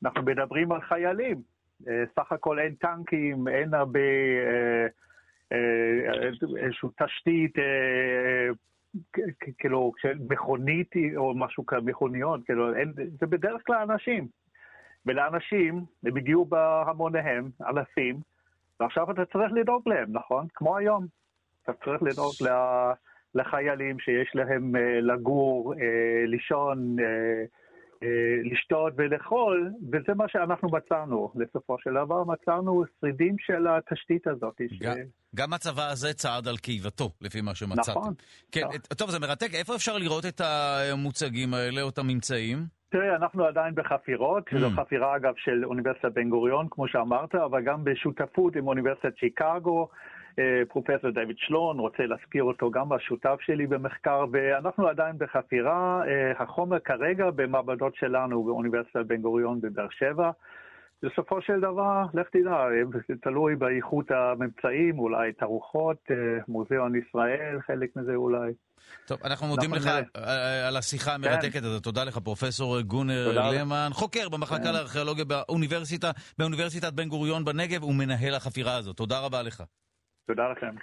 אנחנו מדברים על חיילים. אה, סך הכל אין טנקים, אין הרבה, אה, אה, איזושהי תשתית, כאילו, מכונית או משהו כזה, מכוניות, כאילו, אין, זה בדרך כלל אנשים. ולאנשים, הם הגיעו בהמוניהם, אלפים, ועכשיו אתה צריך לדאוג להם, נכון? כמו היום. אתה צריך לדאוג לחיילים שיש להם לגור, לישון, לשתות ולאכול, וזה מה שאנחנו מצאנו. בסופו של דבר מצאנו שרידים של התשתית הזאת. ש... גם הצבא הזה צעד על קיבתו, לפי מה שמצאתם. נכון. כן, טוב, זה מרתק. איפה אפשר לראות את המוצגים האלה או את הממצאים? תראה, אנחנו עדיין בחפירות, mm. זו חפירה אגב של אוניברסיטת בן גוריון, כמו שאמרת, אבל גם בשותפות עם אוניברסיטת שיקגו. אה, פרופסור דויד שלון, רוצה להזכיר אותו גם השותף שלי במחקר, ואנחנו עדיין בחפירה. אה, החומר כרגע במעבדות שלנו באוניברסיטת בן גוריון בבאר שבע. בסופו של דבר, לך תדע, זה תלוי באיכות הממצאים, אולי תערוכות, אה, מוזיאון ישראל, חלק מזה אולי. טוב, אנחנו מודים לך אה, על השיחה המרתקת כן. הזאת. תודה לך, פרופסור גונר למן, חוקר במחלקה כן. לארכיאולוגיה באוניברסיטה, באוניברסיטת בן גוריון בנגב ומנהל החפירה הזאת. תודה רבה לך. תודה לכם.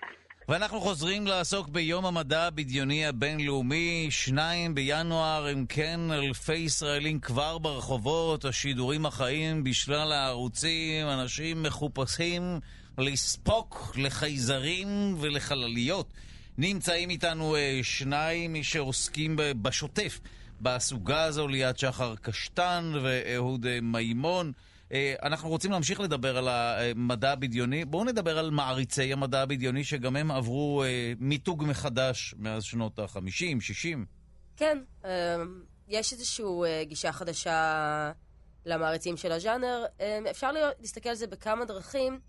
ואנחנו חוזרים לעסוק ביום המדע הבדיוני הבינלאומי, שניים בינואר, אם כן, אלפי ישראלים כבר ברחובות, השידורים החיים בשלל הערוצים, אנשים מחופשים לספוק לחייזרים ולחלליות. נמצאים איתנו אה, שניים שעוסקים בשוטף בסוגה הזו, ליאת שחר קשטן ואהוד אה, מימון. אה, אנחנו רוצים להמשיך לדבר על המדע הבדיוני. בואו נדבר על מעריצי המדע הבדיוני, שגם הם עברו אה, מיתוג מחדש מאז שנות ה-50, 60. כן, אה, יש איזושהי גישה חדשה למעריצים של הז'אנר. אפשר להסתכל על זה בכמה דרכים.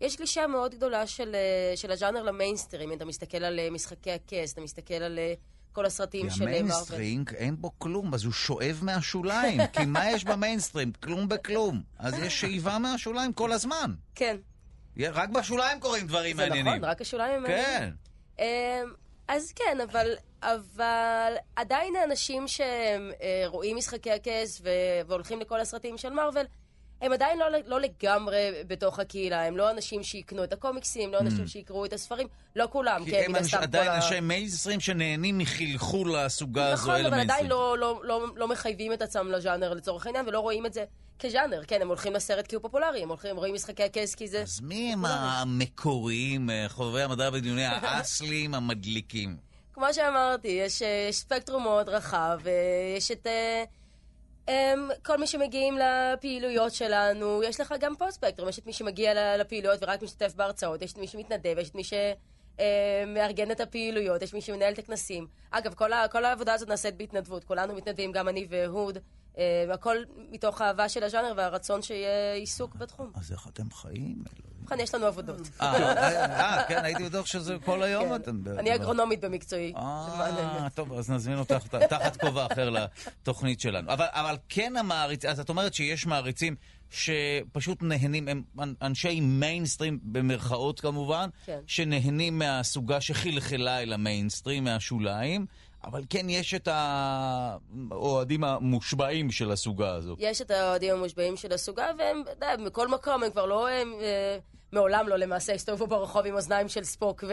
יש גלישה מאוד גדולה של, של הז'אנר למיינסטרים. אתה מסתכל על משחקי הכס, אתה מסתכל על כל הסרטים של מרוויל. המיינסטרים אין בו כלום, אז הוא שואב מהשוליים. כי מה יש במיינסטרים? כלום בכלום. אז יש שאיבה מהשוליים כל הזמן. כן. רק בשוליים קורים דברים זה מעניינים. זה נכון, רק השוליים כן. מעניינים. כן. אז כן, אבל, אבל עדיין האנשים שרואים משחקי הכס והולכים לכל הסרטים של מארוול, הם עדיין לא, לא לגמרי בתוך הקהילה, הם לא אנשים שיקנו את הקומיקסים, לא אנשים mm. שיקראו את הספרים, לא כולם, כן, הם אנש, עדיין אנשי ה... מיינסטרים שנהנים מחלחול לסוגה הזו נכון, אבל עדיין לא, לא, לא, לא מחייבים את עצמם לז'אנר לצורך העניין, ולא רואים את זה כז'אנר. כן, הם הולכים לסרט כי הוא פופולרי, הם הולכים, רואים משחקי הכס כי זה... אז מי הם המקוריים, אה, חובבי המדע בדיוני האסלים המדליקים? כמו שאמרתי, יש, אה, יש ספקטרום מאוד רחב, יש את... Uh, כל מי שמגיעים לפעילויות שלנו, יש לך גם פה ספקטרום, יש את מי שמגיע לפעילויות ורק משתתף בהרצאות, יש את מי שמתנדב, יש את מי שמארגן את הפעילויות, יש מי שמנהל את הכנסים. אגב, כל, ה- כל העבודה הזאת נעשית בהתנדבות, כולנו מתנדבים, גם אני ואהוד. Uh, הכל מתוך אהבה של הז'אנר והרצון שיהיה עיסוק בתחום. אז איך אתם חיים? ובכן, יש לנו עבודות. אה, אה, כן, הייתי בטוח שזה כל היום כן. אתם... אני אגרונומית במקצועי. אה, טוב, אז נזמין אותך תחת כובע אחר לתוכנית שלנו. אבל כן המעריצים, אז את אומרת שיש מעריצים שפשוט נהנים, הם אנשי מיינסטרים במרכאות כמובן, כן. שנהנים מהסוגה שחלחלה אל המיינסטרים, מהשוליים. אבל כן יש את האוהדים המושבעים של הסוגה הזו. יש את האוהדים המושבעים של הסוגה, והם, אתה יודע, מכל מקום, הם כבר לא... הם, אה, מעולם לא למעשה הסתובבו ברחוב עם אוזניים של ספוק ו...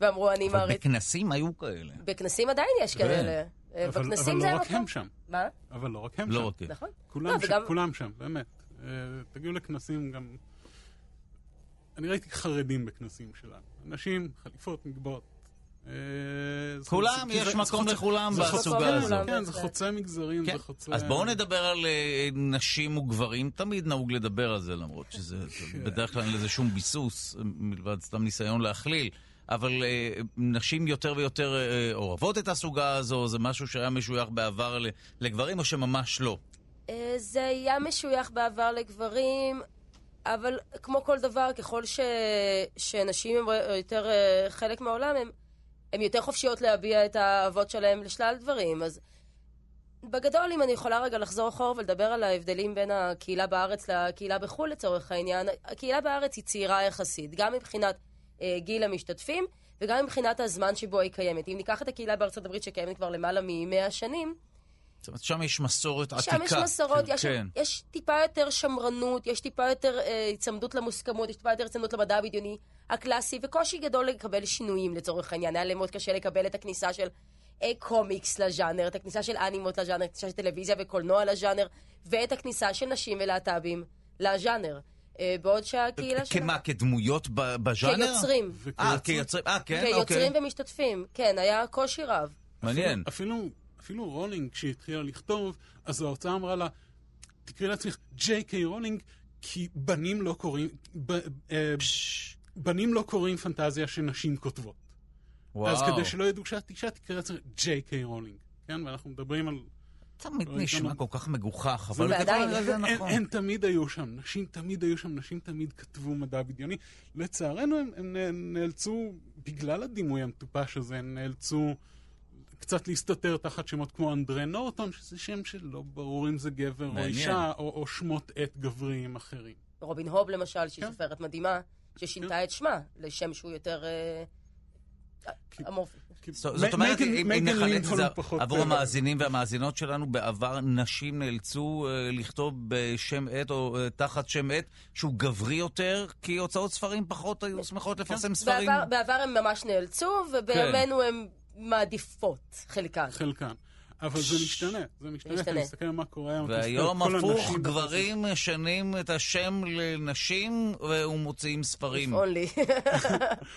ואמרו אני מעריץ. אבל בכנסים היו כאלה. בכנסים עדיין יש כאלה. אה, אבל, בכנסים אבל לא רק הם שם. מה? אבל לא רק הם לא שם. רק הם. נכון. כולם, לא, ש... וגם... כולם שם, באמת. Uh, תגיעו לכנסים גם... אני ראיתי חרדים בכנסים שלנו. אנשים, חליפות, מגבעות. אה, כולם, יש מקום לכולם בסוגה הזאת. כן, זה חוצה מגזרים, זה כן. חוצה... אז בואו נדבר על אה, נשים וגברים, תמיד נהוג לדבר על זה, למרות שזה כן. בדרך כלל אין לזה שום ביסוס, מלבד סתם ניסיון להכליל. אבל uh, נשים יותר ויותר אוהבות את הסוגה הזו, זה משהו שהיה משוייך בעבר לגברים, או שממש לא? זה היה משוייך בעבר לגברים, אבל כמו כל דבר, ככל ש... שנשים הם יותר חלק מהעולם, הם... הן יותר חופשיות להביע את האהבות שלהן לשלל דברים. אז בגדול, אם אני יכולה רגע לחזור אחורה ולדבר על ההבדלים בין הקהילה בארץ לקהילה בחו"ל לצורך העניין, הקהילה בארץ היא צעירה יחסית, גם מבחינת אה, גיל המשתתפים וגם מבחינת הזמן שבו היא קיימת. אם ניקח את הקהילה בארצות הברית שקיימת כבר למעלה מ-100 שנים, זאת אומרת, שם יש מסורת עתיקה. שם יש מסורות, כן, יש, כן. יש טיפה יותר שמרנות, יש טיפה יותר אה, היצמדות למוסכמות, יש טיפה יותר היצמדות למדע הבדיוני הקלאסי, וקושי גדול לקבל שינויים לצורך העניין. היה לי מאוד קשה לקבל את הכניסה של אה, קומיקס לז'אנר, את הכניסה של אנימות לז'אנר, את הכניסה של טלוויזיה וקולנוע לז'אנר, ואת הכניסה של נשים ולהט"בים לז'אנר. אה, בעוד שהקהילה שלנו... כמה, כדמויות בז'אנר? כיוצרים. אה, כיוצרים, אה, כן, אוקיי. כיוצרים ומשתתפים, כן, היה קושי רב. מעניין. אפילו... אפילו רולינג, כשהיא התחילה לכתוב, אז ההוצאה אמרה לה, תקראי לעצמך ג'יי קיי רולינג, כי בנים לא קוראים, ב, אה, בנים לא קוראים פנטזיה שנשים כותבות. וואו. אז כדי שלא ידעו שאת אישה, תקראי לעצמך ג'יי קיי רולינג. כן, ואנחנו מדברים על... תמיד נשמע כל כך מגוחך, אבל ועדיין, זה נכון. הם תמיד היו שם, נשים תמיד היו שם, נשים תמיד כתבו מדע בדיוני. לצערנו, הם נאלצו, בגלל הדימוי המטופש הזה, הם נאלצו קצת להסתתר תחת שמות כמו אנדרי נורטון, שזה שם שלא ברור אם זה גבר או אישה, או שמות עט גבריים אחרים. רובין הוב למשל, שהיא כן. סופרת מדהימה, ששינתה. את שמה לשם שהוא יותר... אה, אמורפי. זאת אומרת, אם נחלק את זה עבור המאזינים והמאזינות שלנו, בעבר נשים נאלצו אה, לכתוב בשם עט או אה, תחת שם עט שהוא גברי יותר, כי הוצאות ספרים פחות היו שמחות לפרסם כן. ספרים. בעבר הם ממש נאלצו, ובימינו כן. הם מעדיפות, חלקן. חלקן. אבל זה משתנה, זה משתנה, אתה מסתכל על מה קורה היום. והיום הפוך, גברים משנים את השם לנשים ומוציאים ספרים. אונלי.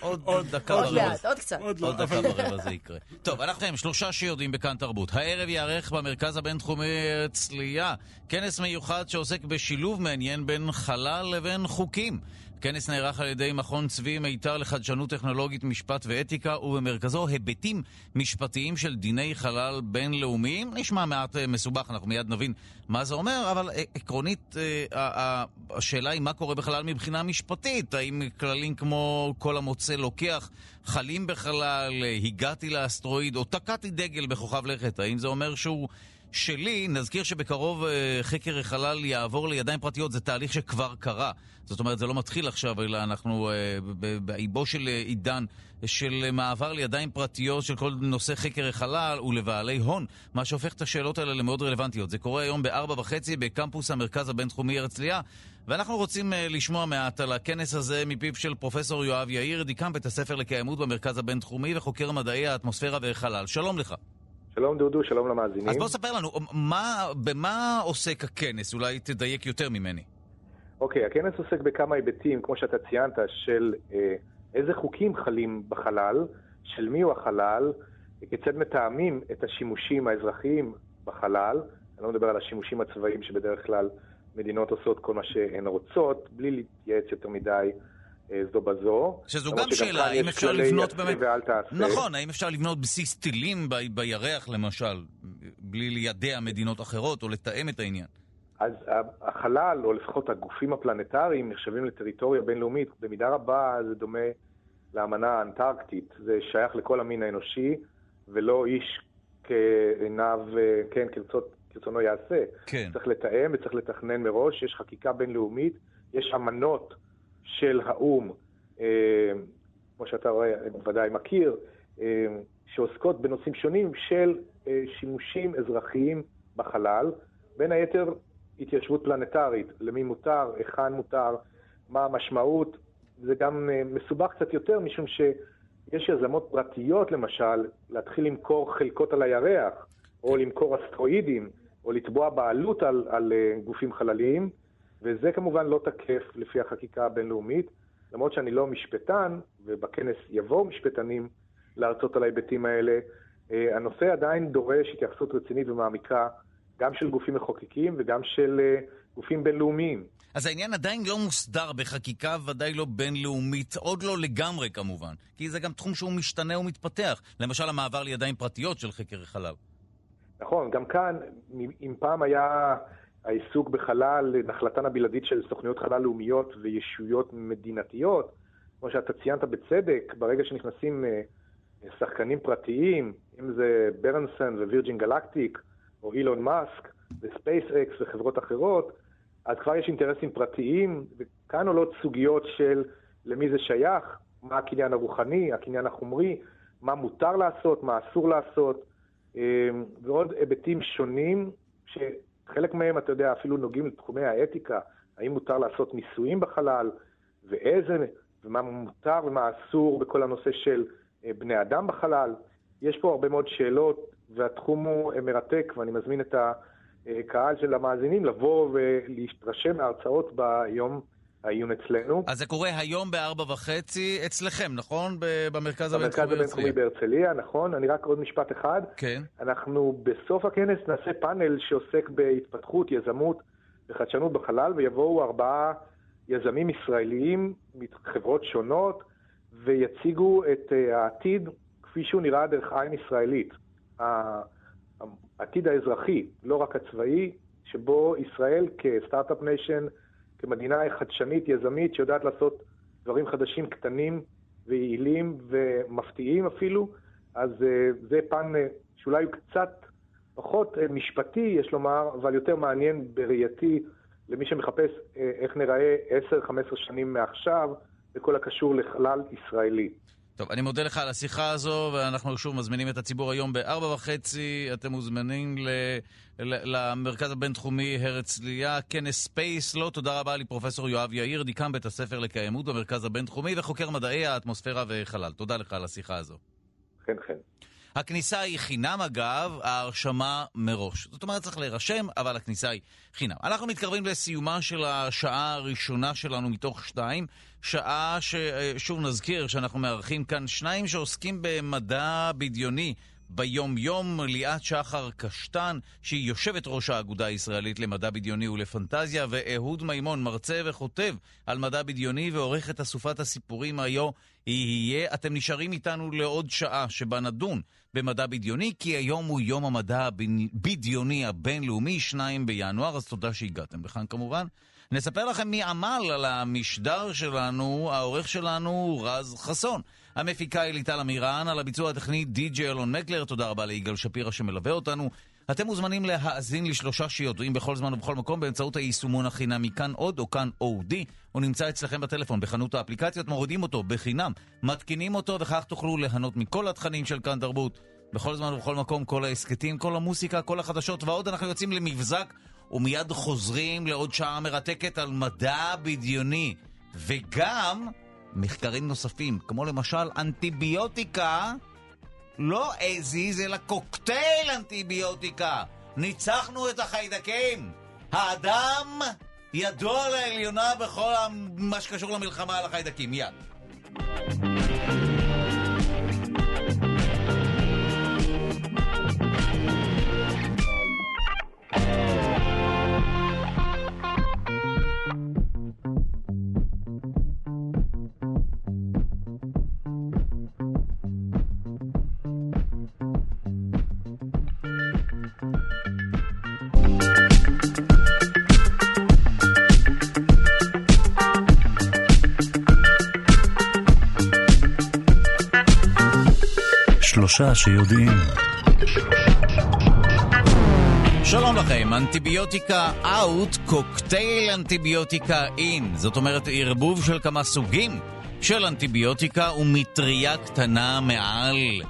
עוד דקה ורבע. עוד מעט, עוד קצת. עוד לא, דקה ורבע זה יקרה. טוב, אנחנו עם שלושה שיודעים בכאן תרבות. הערב ייערך במרכז הבינתחומי הרצליה כנס מיוחד שעוסק בשילוב מעניין בין חלל לבין חוקים. הכנס נערך על ידי מכון צבי מיתר לחדשנות טכנולוגית, משפט ואתיקה, ובמרכזו היבטים משפטיים של דיני חלל בינלאומיים. נשמע מעט אה, מסובך, אנחנו מיד נבין מה זה אומר, אבל אה, עקרונית אה, השאלה היא מה קורה בחלל מבחינה משפטית. האם כללים כמו כל המוצא לוקח, חלים בחלל, הגעתי לאסטרואיד או תקעתי דגל בכוכב לכת, האם זה אומר שהוא... שלי, נזכיר שבקרוב חקר החלל יעבור לידיים פרטיות, זה תהליך שכבר קרה. זאת אומרת, זה לא מתחיל עכשיו, אלא אנחנו אה, באיבו של אה, עידן של מעבר לידיים פרטיות של כל נושא חקר החלל ולבעלי הון, מה שהופך את השאלות האלה למאוד רלוונטיות. זה קורה היום בארבע וחצי בקמפוס המרכז הבינתחומי הרצליה, ואנחנו רוצים לשמוע מעט על הכנס הזה מפיו של פרופסור יואב יאיר, דיקן בית הספר לקיימות במרכז הבינתחומי וחוקר מדעי האטמוספירה וחלל. שלום לך. שלום דודו, שלום למאזינים. אז בוא ספר לנו, מה, במה עוסק הכנס? אולי תדייק יותר ממני. אוקיי, הכנס עוסק בכמה היבטים, כמו שאתה ציינת, של אה, איזה חוקים חלים בחלל, של מי הוא החלל, כיצד מתאמים את השימושים האזרחיים בחלל, אני לא מדבר על השימושים הצבאיים שבדרך כלל מדינות עושות כל מה שהן רוצות, בלי להתייעץ יותר מדי אה, זו בזו. שזו גם שאלה, האם אפשר לבנות באמת... נכון, האם אפשר לבנות בסיס טילים ב... בירח למשל, בלי לידע מדינות אחרות או לתאם את העניין? אז החלל, או לפחות הגופים הפלנטריים, נחשבים לטריטוריה בינלאומית. במידה רבה זה דומה לאמנה האנטרקטית. זה שייך לכל המין האנושי, ולא איש כעיניו, כן, כרצות, כרצונו יעשה. כן. צריך לתאם וצריך לתכנן מראש, יש חקיקה בינלאומית, יש אמנות. של האו"ם, אה, כמו שאתה רואה, בוודאי מכיר, אה, שעוסקות בנושאים שונים של אה, שימושים אזרחיים בחלל, בין היתר התיישבות פלנטרית, למי מותר, היכן מותר, מה המשמעות. זה גם מסובך קצת יותר, משום שיש יזמות פרטיות, למשל, להתחיל למכור חלקות על הירח, או למכור אסטרואידים, או לתבוע בעלות על, על גופים חלליים. וזה כמובן לא תקף לפי החקיקה הבינלאומית, למרות שאני לא משפטן, ובכנס יבואו משפטנים להרצות על ההיבטים האלה. אה, הנושא עדיין דורש התייחסות רצינית ומעמיקה, גם של גופים מחוקקים וגם של אה, גופים בינלאומיים. אז העניין עדיין לא מוסדר בחקיקה, ודאי לא בינלאומית, עוד לא לגמרי כמובן, כי זה גם תחום שהוא משתנה ומתפתח. למשל המעבר לידיים פרטיות של חקר החלל. נכון, גם כאן, אם פעם היה העיסוק בחלל, נחלתן הבלעדית של סוכנויות חלל לאומיות וישויות מדינתיות. כמו שאתה ציינת בצדק, ברגע שנכנסים אה, שחקנים פרטיים, אם זה ברנסון ווירג'ין גלקטיק, או אילון מאסק, וספייס אקס וחברות אחרות, אז כבר יש אינטרסים פרטיים, וכאן עולות סוגיות של למי זה שייך, מה הקניין הרוחני, הקניין החומרי, מה מותר לעשות, מה אסור לעשות, אה, ועוד היבטים שונים ש... חלק מהם, אתה יודע, אפילו נוגעים לתחומי האתיקה, האם מותר לעשות ניסויים בחלל, ואיזה, ומה מותר ומה אסור בכל הנושא של אה, בני אדם בחלל. יש פה הרבה מאוד שאלות, והתחום הוא אה, מרתק, ואני מזמין את הקהל של המאזינים לבוא ולהתרשם מההרצאות ביום העיון אצלנו. אז זה קורה היום בארבע וחצי אצלכם, נכון? במרכז הבינתחומי הבינתחומי בהרצליה, נכון. אני רק עוד משפט אחד. כן. אנחנו בסוף הכנס נעשה פאנל שעוסק בהתפתחות, יזמות וחדשנות בחלל, ויבואו ארבעה יזמים ישראליים מחברות שונות, ויציגו את אה, העתיד כפי שהוא נראה דרך עין ישראלית. העתיד האזרחי, לא רק הצבאי, שבו ישראל כסטארט-אפ ניישן, כמדינה חדשנית, יזמית, שיודעת לעשות דברים חדשים קטנים ויעילים ומפתיעים אפילו, אז אה, זה פן אה, שאולי הוא קצת פחות משפטי, יש לומר, אבל יותר מעניין בראייתי למי שמחפש איך נראה 10-15 שנים מעכשיו, בכל הקשור לחלל ישראלי. טוב, אני מודה לך על השיחה הזו, ואנחנו שוב מזמינים את הציבור היום בארבע וחצי. אתם מוזמנים ל, ל, למרכז הבינתחומי הרצליה, כנס ספייס. לא, תודה רבה לפרופסור יואב יאיר, דיקן בית הספר לקיימות במרכז הבינתחומי וחוקר מדעי האטמוספירה וחלל. תודה לך על השיחה הזו. חן חן. הכניסה היא חינם אגב, ההרשמה מראש. זאת אומרת, צריך להירשם, אבל הכניסה היא חינם. אנחנו מתקרבים לסיומה של השעה הראשונה שלנו מתוך שתיים, שעה ששוב נזכיר שאנחנו מארחים כאן שניים שעוסקים במדע בדיוני. ביום-יום ליאת שחר קשטן, שהיא יושבת ראש האגודה הישראלית למדע בדיוני ולפנטזיה, ואהוד מימון, מרצה וכותב על מדע בדיוני ועורך את אסופת הסיפורים היו יהיה. אתם נשארים איתנו לעוד שעה שבה נדון במדע בדיוני, כי היום הוא יום המדע הבדיוני הבינלאומי, 2 בינואר, אז תודה שהגעתם לכאן כמובן. נספר לכם מי עמל על המשדר שלנו, העורך שלנו רז חסון. המפיקה היא ליטל אמירן, על הביצוע הטכני די.ג'י אלון מקלר, תודה רבה ליגאל שפירא שמלווה אותנו. אתם מוזמנים להאזין לשלושה שיודעים בכל זמן ובכל מקום באמצעות היישומון החינמי כאן עוד או כאן אודי. הוא נמצא אצלכם בטלפון בחנות האפליקציות, מורידים אותו בחינם, מתקינים אותו וכך תוכלו ליהנות מכל התכנים של כאן תרבות. בכל זמן ובכל מקום, כל ההסכתים, כל המוסיקה, כל החדשות ועוד אנחנו יוצאים למבזק ומיד חוזרים לעוד שעה מרתקת על מדע בדיוני. וגם מחקרים נוספים, כמו למשל אנטיביוטיקה, לא הזיז אלא קוקטייל אנטיביוטיקה. ניצחנו את החיידקים. האדם ידוע לעליונה בכל מה שקשור למלחמה על החיידקים. מיד. שלושה שיודעים. שלום לכם, אנטיביוטיקה אאוט, קוקטייל אנטיביוטיקה אין. זאת אומרת, ערבוב של כמה סוגים של אנטיביוטיקה ומטריה קטנה מעל.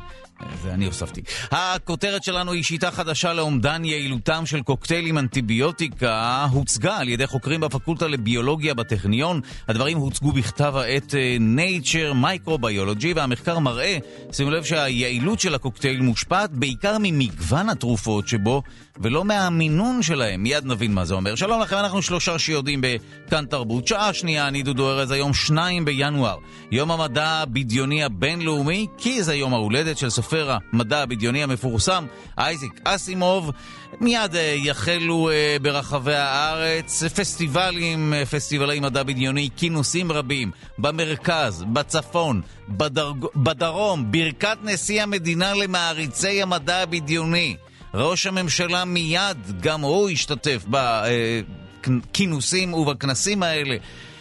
זה אני הוספתי. הכותרת שלנו היא שיטה חדשה לאומדן יעילותם של קוקטיילים אנטיביוטיקה, הוצגה על ידי חוקרים בפקולטה לביולוגיה בטכניון. הדברים הוצגו בכתב העת אה, Nature Microbiology, והמחקר מראה, שימו לב שהיעילות של הקוקטייל מושפעת בעיקר ממגוון התרופות שבו, ולא מהמינון שלהם. מיד נבין מה זה אומר. שלום לכם, אנחנו שלושה שיודעים בכאן תרבות. שעה שנייה, אני דודו ארז, היום שניים בינואר. יום המדע הבדיוני הבינלאומי, כי זה יום ההולדת של סופר המדע הבדיוני המפורסם, אייזיק אסימוב. מיד uh, יחלו uh, ברחבי הארץ פסטיבלים, uh, פסטיבלי מדע בדיוני, כינוסים רבים במרכז, בצפון, בדרג... בדרום, ברכת נשיא המדינה למעריצי המדע הבדיוני. ראש הממשלה מיד, גם הוא השתתף בכינוסים ובכנסים האלה.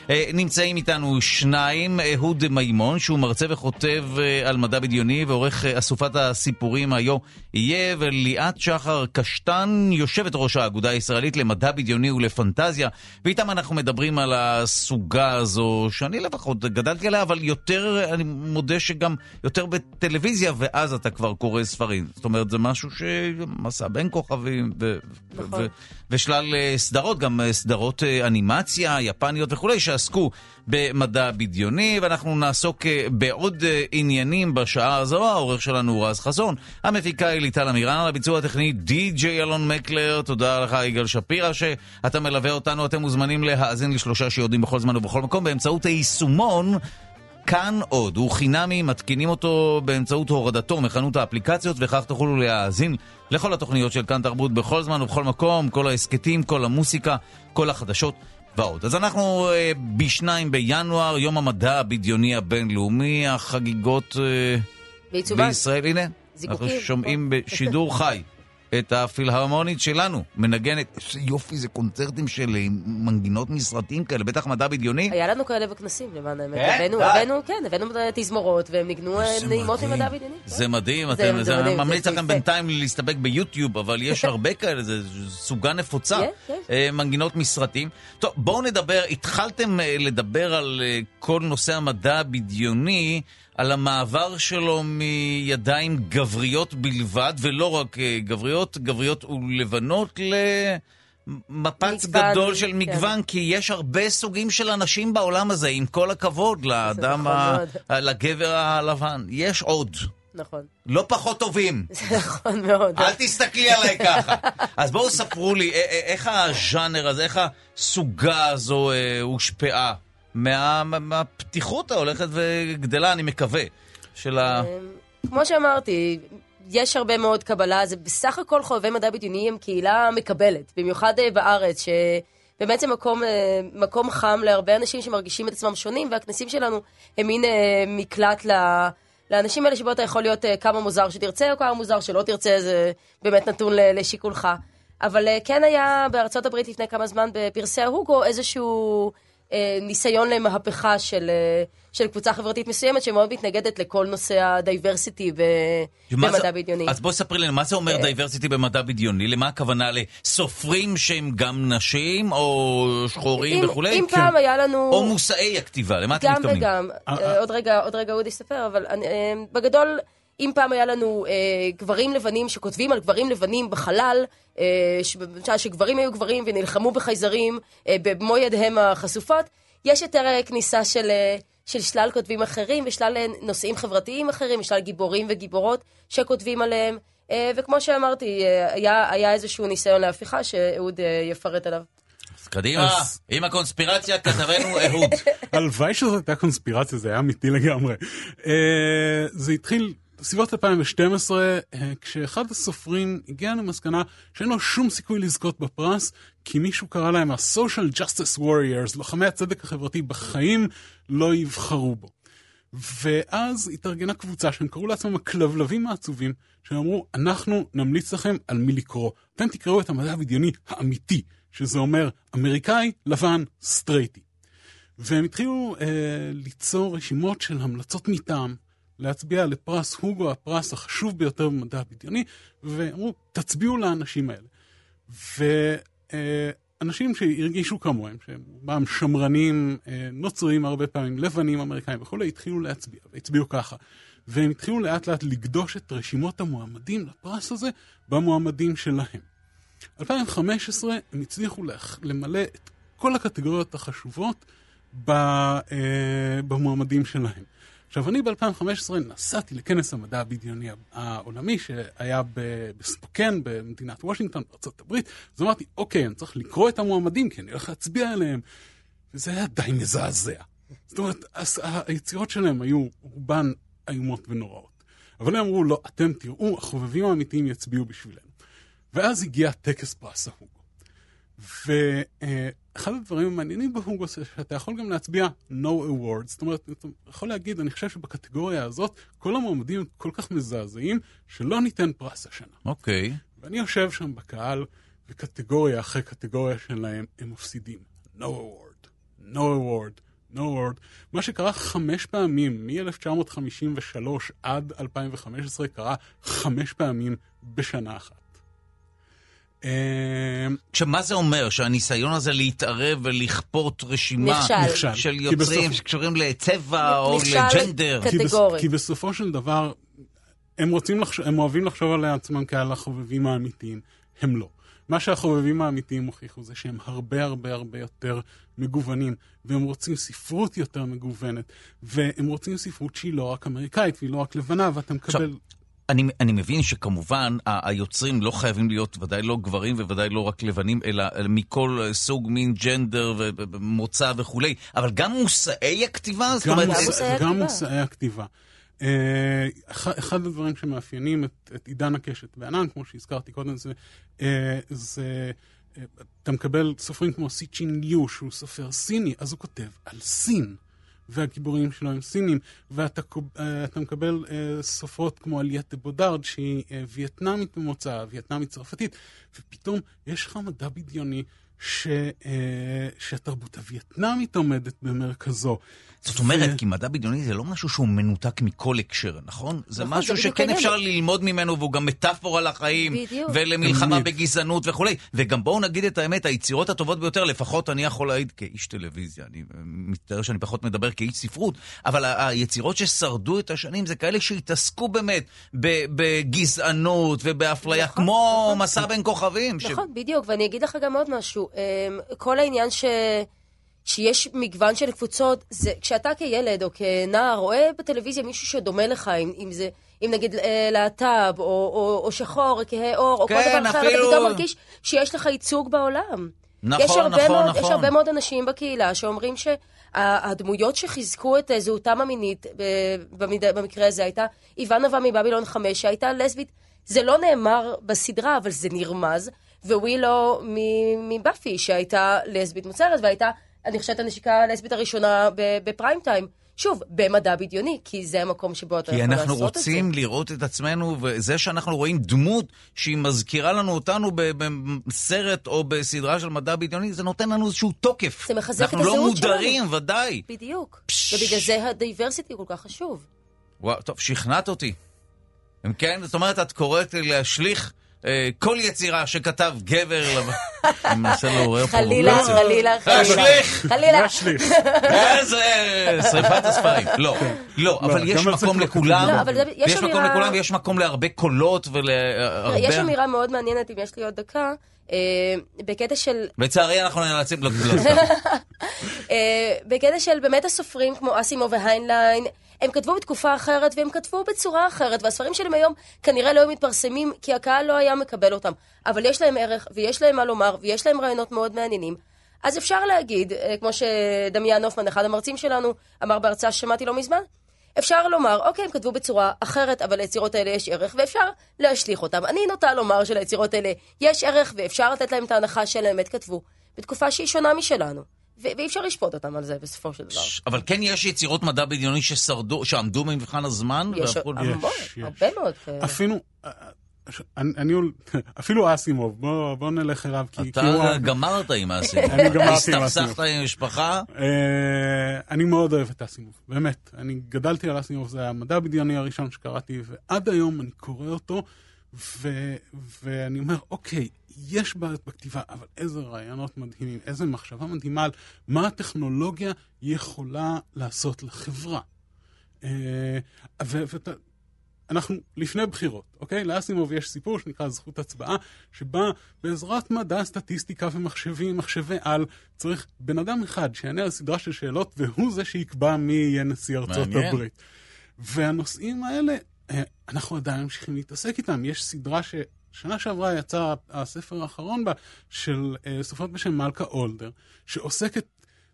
אה, נמצאים איתנו שניים, אהוד מימון, שהוא מרצה וכותב אה, על מדע בדיוני ועורך אה, אסופת הסיפורים היו יהיה, וליאת שחר קשטן, יושבת ראש האגודה הישראלית למדע בדיוני ולפנטזיה, ואיתם אנחנו מדברים על הסוגה הזו, שאני לפחות גדלתי עליה, אבל יותר, אני מודה שגם יותר בטלוויזיה, ואז אתה כבר קורא ספרים. זאת אומרת, זה משהו שמסע בין כוכבים, ו- נכון. ו- ושלל סדרות, גם סדרות אנימציה, יפניות וכולי, שעסקו במדע בדיוני, ואנחנו נעסוק בעוד עניינים בשעה הזו. העורך שלנו הוא רז חזון, המפיקה היא ליטל אמירן, על הביצוע הטכני די.ג'יי אלון מקלר, תודה לך יגאל שפירא שאתה מלווה אותנו, אתם מוזמנים להאזין לשלושה שיודעים בכל זמן ובכל מקום באמצעות היישומון. כאן עוד, הוא חינמי, מתקינים אותו באמצעות הורדתו מחנות האפליקציות, וכך תוכלו להאזין לכל התוכניות של כאן תרבות בכל זמן ובכל מקום, כל ההסכתים, כל המוסיקה, כל החדשות ועוד. אז אנחנו אה, ב-2 בינואר, יום המדע הבדיוני הבינלאומי, החגיגות אה, בישראל, הנה, זיקוקים. אנחנו שומעים בשידור חי. את הפילהרמונית שלנו, מנגנת, איזה יופי, זה קונצרטים של אה, מנגינות מסרטים כאלה, בטח מדע בדיוני. היה לנו כאלה בכנסים, למען האמת. כן? הבאנו, כן, הבאנו תזמורות, והם ניגנו אה, נעימות מדהים. ממדע בדיוני. זה מדהים, זה- אתם, זה זה, אני מדהים, ממליץ לכם. בינתיים להסתפק ביוטיוב, אבל יש הרבה כאלה, זה סוגה נפוצה, יש, יש. אה, מנגינות מסרטים. טוב, בואו נדבר, התחלתם לדבר על כל נושא המדע הבדיוני, על המעבר שלו מידיים גבריות בלבד, ולא רק אה, גבריות, גבריות ולבנות, למפץ מגוון, גדול של כן. מגוון, כי יש הרבה סוגים של אנשים בעולם הזה, עם כל הכבוד לאדם, נכון ה... מאוד. לגבר הלבן. יש עוד. נכון. לא פחות טובים. זה נכון מאוד. אל תסתכלי עליי ככה. אז בואו ספרו לי, איך הז'אנר הזה, איך הסוגה הזו אה, הושפעה מה- מהפתיחות ההולכת וגדלה, אני מקווה, של ה... כמו שאמרתי, יש הרבה מאוד קבלה, זה בסך הכל חובבי מדע בדיוני הם קהילה מקבלת, במיוחד אה, בארץ, שבאמת זה מקום, אה, מקום חם להרבה אנשים שמרגישים את עצמם שונים, והכנסים שלנו הם מין אה, מקלט ל... לאנשים האלה שבו אתה יכול להיות כמה מוזר שתרצה או כמה מוזר שלא תרצה, זה באמת נתון לשיקולך. אבל כן היה בארצות הברית לפני כמה זמן בפרסי ההוגו איזשהו ניסיון למהפכה של, אה, של קבוצה חברתית מסוימת שמאוד מתנגדת לכל נושא ה diversity ב- מה זה- במדע בדיוני. אז בואי ספרי לנו, מה זה אומר אה. diversity במדע בדיוני? למה הכוונה? לסופרים שהם גם נשים, או שחורים אם, וכולי? אם פעם היה לנו... או מושאי הכתיבה, למה אתם גם מתכוונים? וגם. אה, עוד רגע, עוד רגע אודי יספר, אבל אה, בגדול, אם פעם היה לנו אה, גברים לבנים שכותבים על גברים לבנים בחלל, אה, ש- שגברים היו גברים ונלחמו בחייזרים אה, במו ידיהם החשופות, יש יותר אה, כניסה של, אה, של שלל כותבים אחרים ושלל אה, נושאים חברתיים אחרים, ושלל גיבורים וגיבורות שכותבים עליהם. אה, וכמו שאמרתי, אה, היה, היה איזשהו ניסיון להפיכה שאהוד אה, יפרט עליו. אז קדימה, אז- עם הקונספירציה, כתבנו אהוד. הלוואי שזאת הייתה קונספירציה, זה היה אמיתי לגמרי. אה, זה התחיל בסביבות 2012, אה, כשאחד הסופרים הגיע למסקנה שאין לו שום סיכוי לזכות בפרס, כי מישהו קרא להם ה-social justice warriors, לוחמי הצדק החברתי בחיים לא יבחרו בו. ואז התארגנה קבוצה שהם קראו לעצמם הכלבלבים העצובים, שהם אמרו, אנחנו נמליץ לכם על מי לקרוא. אתם תקראו את המדע הבדיוני האמיתי, שזה אומר אמריקאי, לבן, סטרייטי. והם התחילו אה, ליצור רשימות של המלצות מטעם, להצביע לפרס הוגו, הפרס החשוב ביותר במדע הבדיוני, ואמרו, תצביעו לאנשים האלה. ואנשים שהרגישו כמוהם, שהם רובם שמרנים, אה, נוצרים הרבה פעמים, לבנים, אמריקאים וכולי, התחילו להצביע, והצביעו ככה. והם התחילו לאט לאט לגדוש את רשימות המועמדים לפרס הזה במועמדים שלהם. 2015 הם הצליחו למלא את כל הקטגוריות החשובות אה, במועמדים שלהם. עכשיו, אני ב-2015 נסעתי לכנס המדע הבדיוני העולמי שהיה בספוקן, במדינת וושינגטון, הברית, אז אמרתי, אוקיי, אני צריך לקרוא את המועמדים, כי אני הולך להצביע עליהם. וזה היה די מזעזע. זאת אומרת, היצירות שלהם היו רובן איומות ונוראות. אבל הם אמרו, לא, אתם תראו, החובבים האמיתיים יצביעו בשבילנו. ואז הגיע טקס פרס ההוגו. ואחד הדברים המעניינים בהוגו זה שאתה יכול גם להצביע no awards, זאת אומרת, אתה יכול להגיד, אני חושב שבקטגוריה הזאת, כל המועמדים כל כך מזעזעים, שלא ניתן פרס השנה. אוקיי. ואני יושב שם בקהל, וקטגוריה אחרי קטגוריה שלהם, הם מפסידים. No award, no award, no award. מה שקרה חמש פעמים, מ-1953 עד 2015, קרה חמש פעמים בשנה אחת. אה, עכשיו, מה זה אומר? שהניסיון הזה להתערב ולכפות רשימה נכשל. נכשל. של כי יוצרים בסוף- שקשורים לצבע או לג'נדר? כי, בס... כי בסופו של דבר, הם רוצים לחשוב, הם אוהבים לחשוב על עצמם כעל החובבים האמיתיים, הם לא. מה שהחובבים האמיתיים הוכיחו זה שהם הרבה הרבה הרבה יותר מגוונים, והם רוצים ספרות יותר מגוונת, והם רוצים ספרות שהיא לא רק אמריקאית והיא לא רק לבנה, ואתה מקבל... אני, אני מבין שכמובן היוצרים לא חייבים להיות ודאי לא גברים וודאי לא רק לבנים, אלא מכל סוג, מין ג'נדר ומוצא וכולי, אבל גם מושאי הכתיבה? גם, אומרת, מושא, גם מושאי הכתיבה. אה, אחד הדברים שמאפיינים את, את עידן הקשת בענן, כמו שהזכרתי קודם, זה, אה, זה אה, אתה מקבל סופרים כמו סיצ'ין ליו, שהוא סופר סיני, אז הוא כותב על סין. והגיבורים שלו הם סינים, ואתה מקבל סופרות כמו עלייתה בודארד, שהיא וייטנאמית במוצאה, וייטנאמית צרפתית, ופתאום יש לך מדע בדיוני ש, שהתרבות הווייטנאמית עומדת במרכזו. זאת אומרת, כי מדע בדיוני זה לא משהו שהוא מנותק מכל הקשר, נכון? זה נכון, משהו שכן אפשר ללמוד ממנו, והוא גם מטאפורה לחיים, ולמלחמה בגזענות וכולי. וגם בואו נגיד את האמת, היצירות הטובות ביותר, לפחות אני יכול להעיד כאיש טלוויזיה, אני מצטער שאני פחות מדבר כאיש ספרות, אבל היצירות ששרדו את השנים זה כאלה שהתעסקו באמת בגזענות ובאפליה, נכון, כמו נכון. מסע בין כוכבים. נכון, בדיוק, ואני אגיד לך גם עוד משהו. אמ, כל העניין ש... שיש מגוון של קבוצות, זה כשאתה כילד או כנער רואה בטלוויזיה מישהו שדומה לך, אם, אם זה, אם נגיד אה, להט"ב, או, או, או שחור, או כהה עור, או כן, כל דבר אחר, אפילו... אתה פתאום מרגיש שיש לך ייצוג בעולם. נכון, יש הרבה נכון, מאוד, נכון. יש הרבה מאוד אנשים בקהילה שאומרים שהדמויות שחיזקו את זהותם המינית, במקרה הזה הייתה איוונובה מבבילון 5, שהייתה לסבית. זה לא נאמר בסדרה, אבל זה נרמז. ווילו מבאפי, שהייתה לסבית מוצהרת, והייתה אני חושבת, הנשיקה הלסבית הראשונה בפריים טיים. שוב, במדע בדיוני, כי זה המקום שבו אתה יכול לעשות את זה. כי אנחנו רוצים לראות את עצמנו, וזה שאנחנו רואים דמות שהיא מזכירה לנו אותנו בסרט או בסדרה של מדע בדיוני, זה נותן לנו איזשהו תוקף. זה מחזק את הזהות שלנו. אנחנו לא מודרים, שלנו. ודאי. בדיוק. פש... ובגלל זה ה diversity כל כך חשוב. וואו, טוב, שכנעת אותי. אם כן, זאת אומרת, את קוראת להשליך כל יצירה שכתב גבר, אני מנסה לעורר פה חלילה, חלילה, חלילה. חלילה. להשליך. איזה שריפת הספיים. לא, לא, לא אבל יש מקום לכולם. יש מקום לכולם ויש מקום להרבה קולות ולהרבה... יש אמירה מאוד מעניינת, אם יש לי עוד דקה. אה, בקטע של... לצערי אנחנו נאלצים... לא, אה, בקטע של באמת הסופרים כמו אסימו והיינליין, הם כתבו בתקופה אחרת והם כתבו בצורה אחרת, והספרים שלהם היום כנראה לא היו מתפרסמים כי הקהל לא היה מקבל אותם. אבל יש להם ערך, ויש להם מה לומר, ויש להם רעיונות מאוד מעניינים. אז אפשר להגיד, אה, כמו שדמיאן הופמן, אחד המרצים שלנו, אמר בהרצאה ששמעתי לא מזמן, אפשר לומר, אוקיי, הם כתבו בצורה אחרת, אבל ליצירות האלה יש ערך, ואפשר להשליך אותם. אני נוטה לומר שליצירות האלה יש ערך, ואפשר לתת להם את ההנחה באמת כתבו, בתקופה שהיא שונה משלנו. ואי אפשר לשפוט אותם על זה בסופו של דבר. אבל כן יש יצירות מדע בדיוני ששרדו, שעמדו במבחן הזמן? יש. הרבה מאוד. אפילו... אה, אני, אני, אפילו אסימוב, בוא, בוא נלך אליו. כי, אתה כי הוא... גמרת עם אסימוב. אני גמרתי עם אסימוב. הסתכסכת עם משפחה? Uh, אני מאוד אוהב את אסימוב, באמת. אני גדלתי על אסימוב, זה המדע הבדיוני הראשון שקראתי, ועד היום אני קורא אותו, ו, ואני אומר, אוקיי, יש בעיות בכתיבה, אבל איזה רעיונות מדהימים, איזה מחשבה מדהימה על מה הטכנולוגיה יכולה לעשות לחברה. אה, אנחנו לפני בחירות, אוקיי? לאסימוב יש סיפור שנקרא זכות הצבעה, שבה בעזרת מדע, סטטיסטיקה ומחשבים, מחשבי על, צריך בן אדם אחד שיענה על סדרה של שאלות, והוא זה שיקבע מי יהיה נשיא ארצות מעניין. הברית. והנושאים האלה, אה, אנחנו עדיין ממשיכים להתעסק איתם. יש סדרה ש... שנה שעברה יצא הספר האחרון בה של uh, סופרת בשם מלכה אולדר, שעוסקת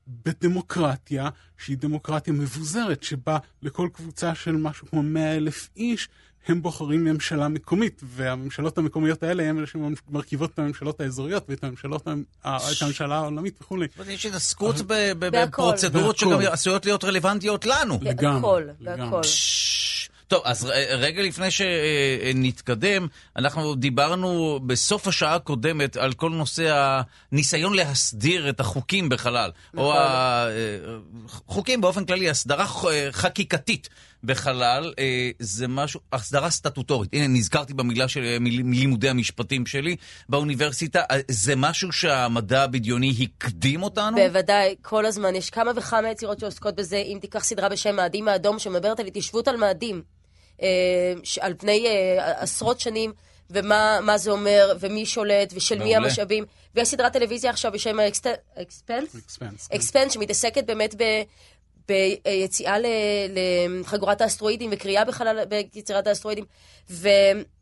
בדמוקרטיה שהיא דמוקרטיה מבוזרת, שבה לכל קבוצה של משהו כמו 100 אלף איש, הם בוחרים ממשלה מקומית, והממשלות המקומיות האלה הן אלה שמרכיבות את הממשלות האזוריות ואת הממשלות, את הממשלה העולמית וכולי. יש התעסקות בפרוצדורות שגם עשויות להיות רלוונטיות לנו. לגמרי, לגמרי. טוב, אז רגע לפני שנתקדם, אנחנו דיברנו בסוף השעה הקודמת על כל נושא הניסיון להסדיר את החוקים בחלל, נכון. או החוקים באופן כללי, הסדרה חקיקתית בחלל, אה, זה משהו, הסדרה סטטוטורית. הנה, נזכרתי במילה של לימודי המשפטים שלי באוניברסיטה, אה, זה משהו שהמדע הבדיוני הקדים אותנו? בוודאי, כל הזמן. יש כמה וכמה יצירות שעוסקות בזה. אם תיקח סדרה בשם מאדים האדום, שמדברת על התיישבות על מאדים. אה, על פני עשרות שנים ומה זה אומר, ומי שולט, ושל מי המשאבים. ויש סדרת טלוויזיה עכשיו בשם אקספנס? אקספנס, שמתעסקת באמת ב... ביציאה לחגורת האסטרואידים וקריאה בחלל, ביצירת האסטרואידים. ו,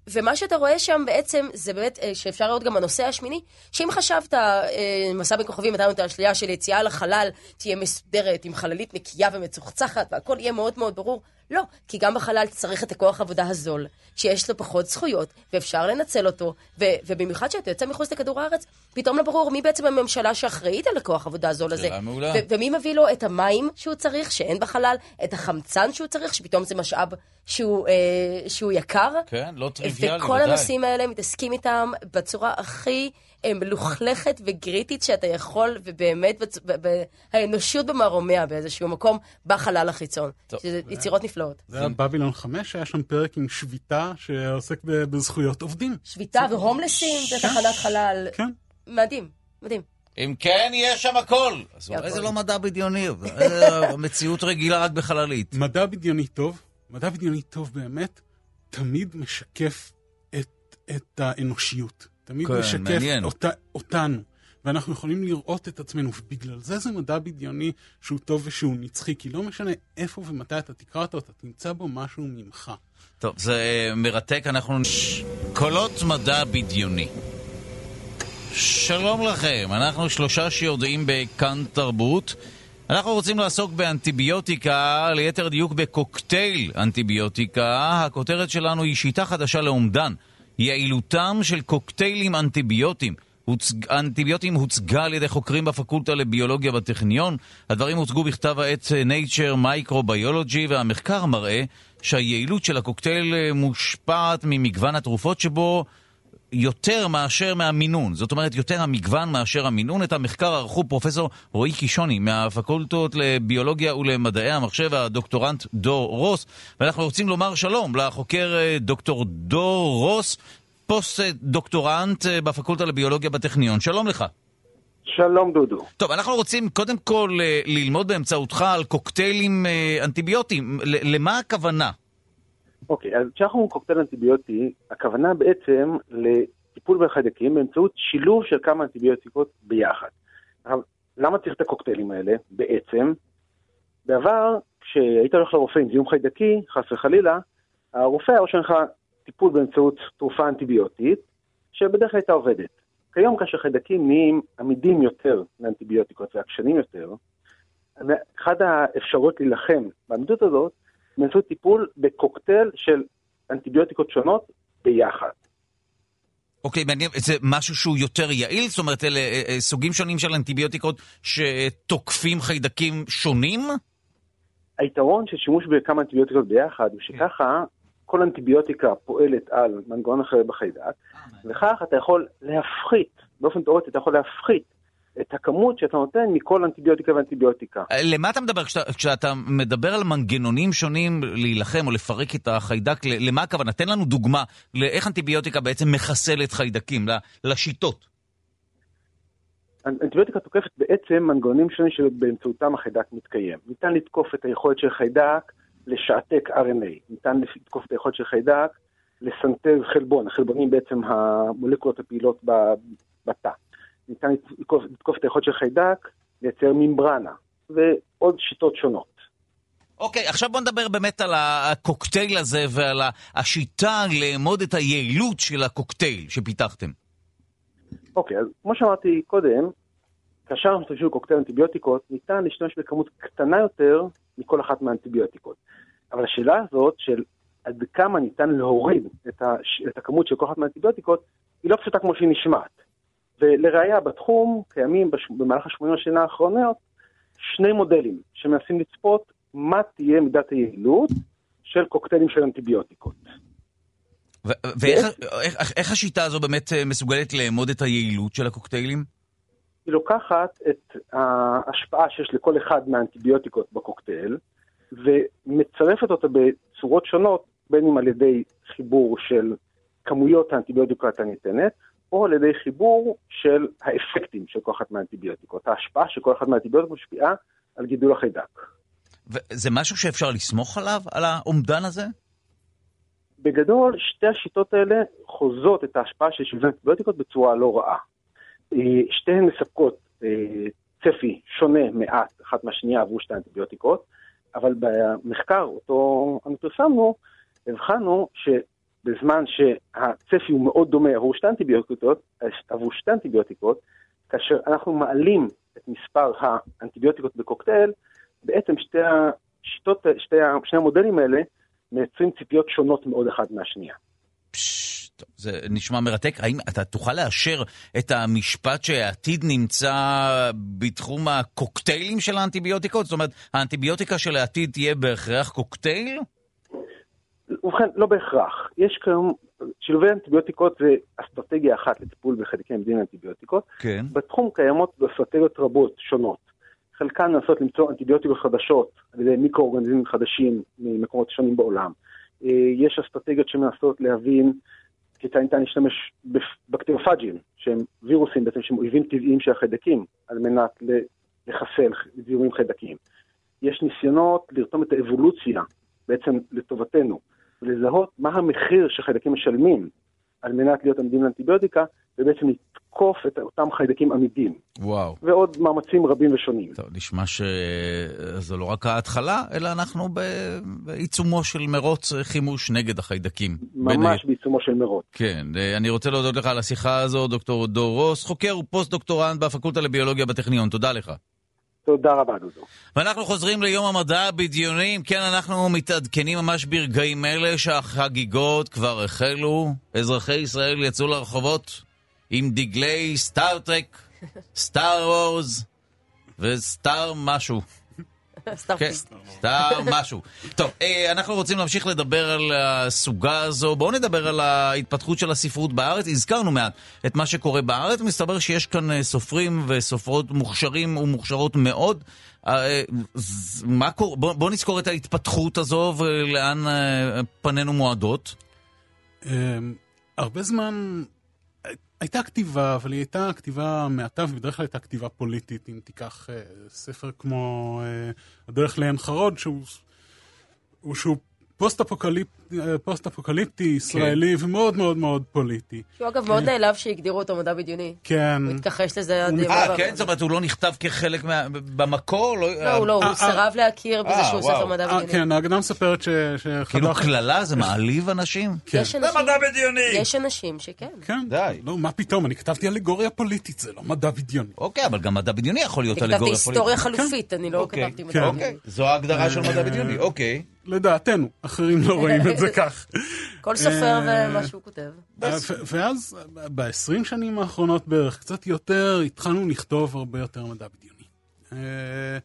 ומה שאתה רואה שם בעצם, זה באמת, אה, שאפשר לראות גם בנושא השמיני, שאם חשבת, אה, מסע בין כוכבים נתנו את האשליה של יציאה לחלל תהיה מסודרת, עם חללית נקייה ומצוחצחת, והכל יהיה מאוד מאוד ברור, לא, כי גם בחלל צריך את הכוח עבודה הזול, שיש לו פחות זכויות, ואפשר לנצל אותו, ו- ובמיוחד שאתה יוצא מחוץ לכדור הארץ, פתאום לא ברור מי בעצם הממשלה שאחראית על הכוח עבודה הזול הזה. שאלה מעולה. ו- ומי מביא לו את המים שהוא צריך, שאין בחלל, את החמצן שהוא צריך, שפתאום זה משאב שהוא, אה, שהוא יקר. כן, לא טריוויאלי, וכל ודאי. הנושאים האלה מתעסקים איתם בצורה הכי... מלוכלכת וגריטית שאתה יכול, ובאמת בצ... ב... ב... האנושות במרומיה באיזשהו מקום בחלל החיצון. טוב. שזה זה יצירות נפלאות. זה היה בבילון 5, היה שם פרק עם שביתה שעוסק בזכויות עובדים. שביתה והומלסים בתחנת חלל. כן. מדהים, מדהים. אם כן, יש שם הכל. אז אולי זה לא מדע בדיוני, מציאות רגילה רק בחללית. מדע בדיוני טוב, מדע בדיוני טוב באמת, תמיד משקף את, את האנושיות. תמיד כן, משקף אותה, אותנו. ואנחנו יכולים לראות את עצמנו, ובגלל זה זה מדע בדיוני שהוא טוב ושהוא נצחי, כי לא משנה איפה ומתי אתה תקרא אותו, אתה תמצא בו משהו ממך. טוב, זה אה, מרתק, אנחנו... קולות מדע בדיוני. שלום לכם, אנחנו שלושה שיודעים בכאן תרבות. אנחנו רוצים לעסוק באנטיביוטיקה, ליתר דיוק בקוקטייל אנטיביוטיקה. הכותרת שלנו היא שיטה חדשה לאומדן. יעילותם של קוקטיילים אנטיביוטיים. הוצג, אנטיביוטים הוצגה על ידי חוקרים בפקולטה לביולוגיה בטכניון. הדברים הוצגו בכתב העת Nature Microbiology, והמחקר מראה שהיעילות של הקוקטייל מושפעת ממגוון התרופות שבו יותר מאשר מהמינון. זאת אומרת, יותר המגוון מאשר המינון. את המחקר ערכו פרופסור רועי קישוני מהפקולטות לביולוגיה ולמדעי המחשב, והדוקטורנט דור רוס. ואנחנו רוצים לומר שלום לחוקר אה, דוקטור דור רוס, פוסט-דוקטורנט אה, בפקולטה לביולוגיה בטכניון. שלום לך. שלום דודו. טוב, אנחנו רוצים קודם כל אה, ללמוד באמצעותך על קוקטיילים אנטיביוטיים. למה הכוונה? אוקיי, אז כשאנחנו אומרים קוקטייל אנטיביוטי, הכוונה בעצם לטיפול בחיידקים באמצעות שילוב של כמה אנטיביוטיקות ביחד. למה צריך את הקוקטיילים האלה בעצם? בעבר, כשהיית הולך לרופא עם זיהום חיידקי, חס וחלילה, הרופא היה רושם לך טיפול באמצעות תרופה אנטיביוטית, שבדרך כלל הייתה עובדת. כיום כאשר חיידקים נהיים עמידים יותר לאנטיביוטיקות ועקשנים יותר, אחת האפשרויות להילחם בעמידות הזאת באמצעות טיפול בקוקטייל של אנטיביוטיקות שונות ביחד. אוקיי, מעניין, זה משהו שהוא יותר יעיל? זאת אומרת, אלה אה, אה, סוגים שונים של אנטיביוטיקות שתוקפים חיידקים שונים? היתרון של שימוש בכמה אנטיביוטיקות ביחד הוא שככה כל אנטיביוטיקה פועלת על מנגנון אחר בחיידק, אה, וכך אתה יכול להפחית, באופן תיאורטי אתה יכול להפחית את הכמות שאתה נותן מכל אנטיביוטיקה ואנטיביוטיקה. למה אתה מדבר כשאתה, כשאתה מדבר על מנגנונים שונים להילחם או לפרק את החיידק? למה הכוונה? תן לנו דוגמה לאיך אנטיביוטיקה בעצם מחסלת חיידקים, לשיטות. אנטיביוטיקה תוקפת בעצם מנגנונים שונים שבאמצעותם החיידק מתקיים. ניתן לתקוף את היכולת של חיידק לשעתק RNA, ניתן לתקוף את היכולת של חיידק לסנטז חלבון, החלבונים בעצם המולקולות הפעילות בתא. ניתן לתקוף, לתקוף את היכולת של חיידק, לייצר ממברנה, ועוד שיטות שונות. אוקיי, okay, עכשיו בוא נדבר באמת על הקוקטייל הזה ועל השיטה לאמוד את היעילות של הקוקטייל שפיתחתם. אוקיי, okay, אז כמו שאמרתי קודם, כאשר אנחנו משתמשים בקוקטייל אנטיביוטיקות, ניתן להשתמש בכמות קטנה יותר מכל אחת מהאנטיביוטיקות. אבל השאלה הזאת של עד כמה ניתן להוריד את, הש... את הכמות של כל אחת מהאנטיביוטיקות, היא לא פשוטה כמו שהיא נשמעת. ולראיה, בתחום קיימים בש... במהלך ה-80 השנה האחרונות שני מודלים שמנסים לצפות מה תהיה מידת היעילות של קוקטיילים של אנטיביוטיקות. ואיך השיטה הזו באמת אה, מסוגלת לאמוד את היעילות של הקוקטיילים? היא לוקחת את ההשפעה שיש לכל אחד מהאנטיביוטיקות בקוקטייל, ומצרפת אותה בצורות שונות, בין אם על ידי חיבור של כמויות האנטיביוטיקות הניתנת, או על ידי חיבור של האפקטים של כל אחת מהאנטיביוטיקות, ההשפעה של כל אחת מהאנטיביוטיקות משפיעה על גידול החיידק. וזה משהו שאפשר לסמוך עליו, על האומדן הזה? בגדול, שתי השיטות האלה חוזות את ההשפעה של שילוב אנטיביוטיקות בצורה לא רעה. אה, שתיהן מספקות אה, צפי שונה מעט אחת מהשנייה עבור שתי האנטיביוטיקות, אבל במחקר אותו אנו פרסמנו, הבחנו שבזמן שהצפי הוא מאוד דומה עבור שתי האנטיביוטיקות, עבור שתי האנטיביוטיקות, כאשר אנחנו מעלים את מספר האנטיביוטיקות בקוקטייל, בעצם שתי השיטות, שתי, שני המודלים האלה מייצרים ציפיות שונות מאוד אחת מהשנייה. זה נשמע מרתק. האם אתה תוכל לאשר את המשפט שהעתיד נמצא בתחום הקוקטיילים של האנטיביוטיקות? זאת אומרת, האנטיביוטיקה של העתיד תהיה בהכרח קוקטייל? ובכן, לא בהכרח. יש כיום, שילובי אנטיביוטיקות זה אסטרטגיה אחת לטיפול בחלקים מדין אנטיביוטיקות. כן. בתחום קיימות אסטרטגיות רבות שונות. חלקן לנסות למצוא אנטיביוטיקות חדשות על ידי מיקרואורגניזמים חדשים ממקומות שונים בעולם. אה, יש אסטרטגיות שמנסות להבין כיצד ניתן להשתמש בבקטריופאג'ים, שהם וירוסים בעצם שהם אויבים טבעיים של החיידקים, על מנת לחסל זיהומים חיידקיים. יש ניסיונות לרתום את האבולוציה בעצם לטובתנו, ולזהות מה המחיר שחיידקים משלמים על מנת להיות עמידים לאנטיביוטיקה, ובעצם לתקוף את אותם חיידקים עמידים. וואו. ועוד מאמצים רבים ושונים. טוב, נשמע שזו לא רק ההתחלה, אלא אנחנו בעיצומו של מרוץ חימוש נגד החיידקים. ממש בין... בעיצומו של מרוץ. כן, אני רוצה להודות לך על השיחה הזו, דוקטור דור רוס, חוקר ופוסט-דוקטורנט בפקולטה לביולוגיה בטכניון. תודה לך. תודה רבה, דודו. ואנחנו חוזרים ליום המדע הבדיוני. כן, אנחנו מתעדכנים ממש ברגעים אלה שהחגיגות כבר החלו. אזרחי ישראל יצאו לרחובות עם דגלי סטארטרק, סטאר וורז וסטאר משהו. כן, סטאר משהו. טוב, אה, אנחנו רוצים להמשיך לדבר על הסוגה הזו. בואו נדבר על ההתפתחות של הספרות בארץ. הזכרנו מעט את מה שקורה בארץ. מסתבר שיש כאן אה, סופרים וסופרות מוכשרים ומוכשרות מאוד. אה, מה קורה? בואו נזכור את ההתפתחות הזו ולאן פנינו מועדות. הרבה זמן הייתה כתיבה, אבל היא הייתה כתיבה מעטה, ובדרך כלל הייתה כתיבה פוליטית. אם תיקח אה, ספר כמו אה, הדרך לעין חרוד, שהוא, שהוא פוסט-אפוקליפטי, פוסט אפוקליפטי ישראלי, כן. ומאוד מאוד מאוד פוליטי. שהוא אגב מאוד אה, נעלב שהגדירו אותו מדע בדיוני. כן. הוא התכחש לזה עד... אה, כן? זאת אומרת, הוא לא נכתב כחלק מה... במקור? לא, לא, לא, הוא אה, סירב להכיר בזה שהוא ספר מדע בדיוני. כן, ההגדה מספרת ש... כאילו קללה זה מעליב אנשים? כן. זה מדע בדיוני! יש אנשים שכן. כן. די. לא, מה פתאום, אני כתבתי אלגוריה פוליטית, זה לא מדע בדיוני. אוקיי, אבל גם מדע בדיוני יכול להיות אלגוריה פוליטית. כתבתי היסטוריה חלופית, אני לא אוקיי, כתבתי מדע בדיוני. אוקיי, זו ההגדרה של מדע בדיוני, אוקיי. לדעתנו, אחרים לא רואים את זה כך. כל סופר ומה שהוא כותב. ואז ב-20 שנים האחרונות בערך, קצת יותר, התחלנו לכתוב הרבה יותר מדע בדיוני. אה,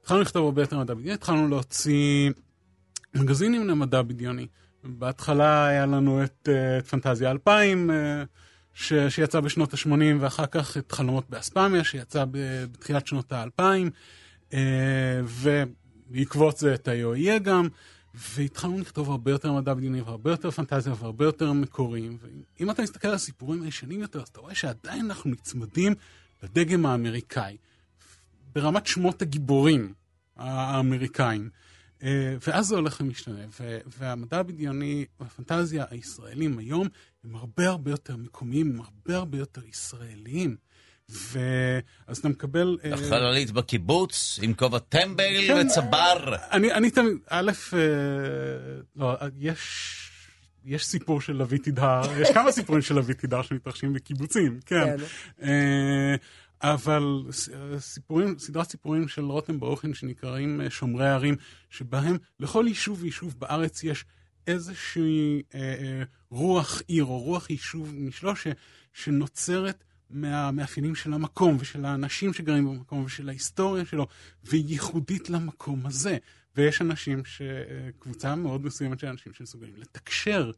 התחלנו לכתוב הרבה יותר מדע בדיוני, התחלנו להוציא מגזינים למדע בדיוני. בהתחלה היה לנו את, אה, את פנטזיה 2000, אה, ש, שיצא בשנות ה-80, ואחר כך את חלומות באספמיה, שיצא בתחילת שנות ה-2000, ובעקבות זה את ה-IOE גם. והתחלנו לכתוב הרבה יותר מדע בדיוני והרבה יותר פנטזיה והרבה יותר מקוריים. ואם אתה מסתכל על הסיפורים הישנים יותר, אז אתה רואה שעדיין אנחנו נצמדים לדגם האמריקאי, ברמת שמות הגיבורים האמריקאים. אה, ואז זה הולך ומשתנה, והמדע הבדיוני והפנטזיה הישראלים היום הם הרבה הרבה יותר מקומיים, הם הרבה הרבה יותר ישראליים. ואז אתה מקבל... אה, החללית בקיבוץ, עם כובע טמבל כן, וצבר. אני, אני תמיד, א', אה, לא, יש... יש סיפור של לביא תדהר, יש כמה סיפורים של לביא תדהר שמתרחשים בקיבוצים, כן. כן. אה, אבל סיפורים, סדרת סיפורים של רותם ברוכין שנקראים שומרי הערים, שבהם לכל יישוב ויישוב בארץ יש איזושהי רוח עיר או רוח יישוב משלו שנוצרת מהמאפיינים של המקום ושל האנשים שגרים במקום ושל ההיסטוריה שלו, וייחודית למקום הזה. ויש אנשים, ש... קבוצה מאוד מסוימת של אנשים שמסוגלים לתקשר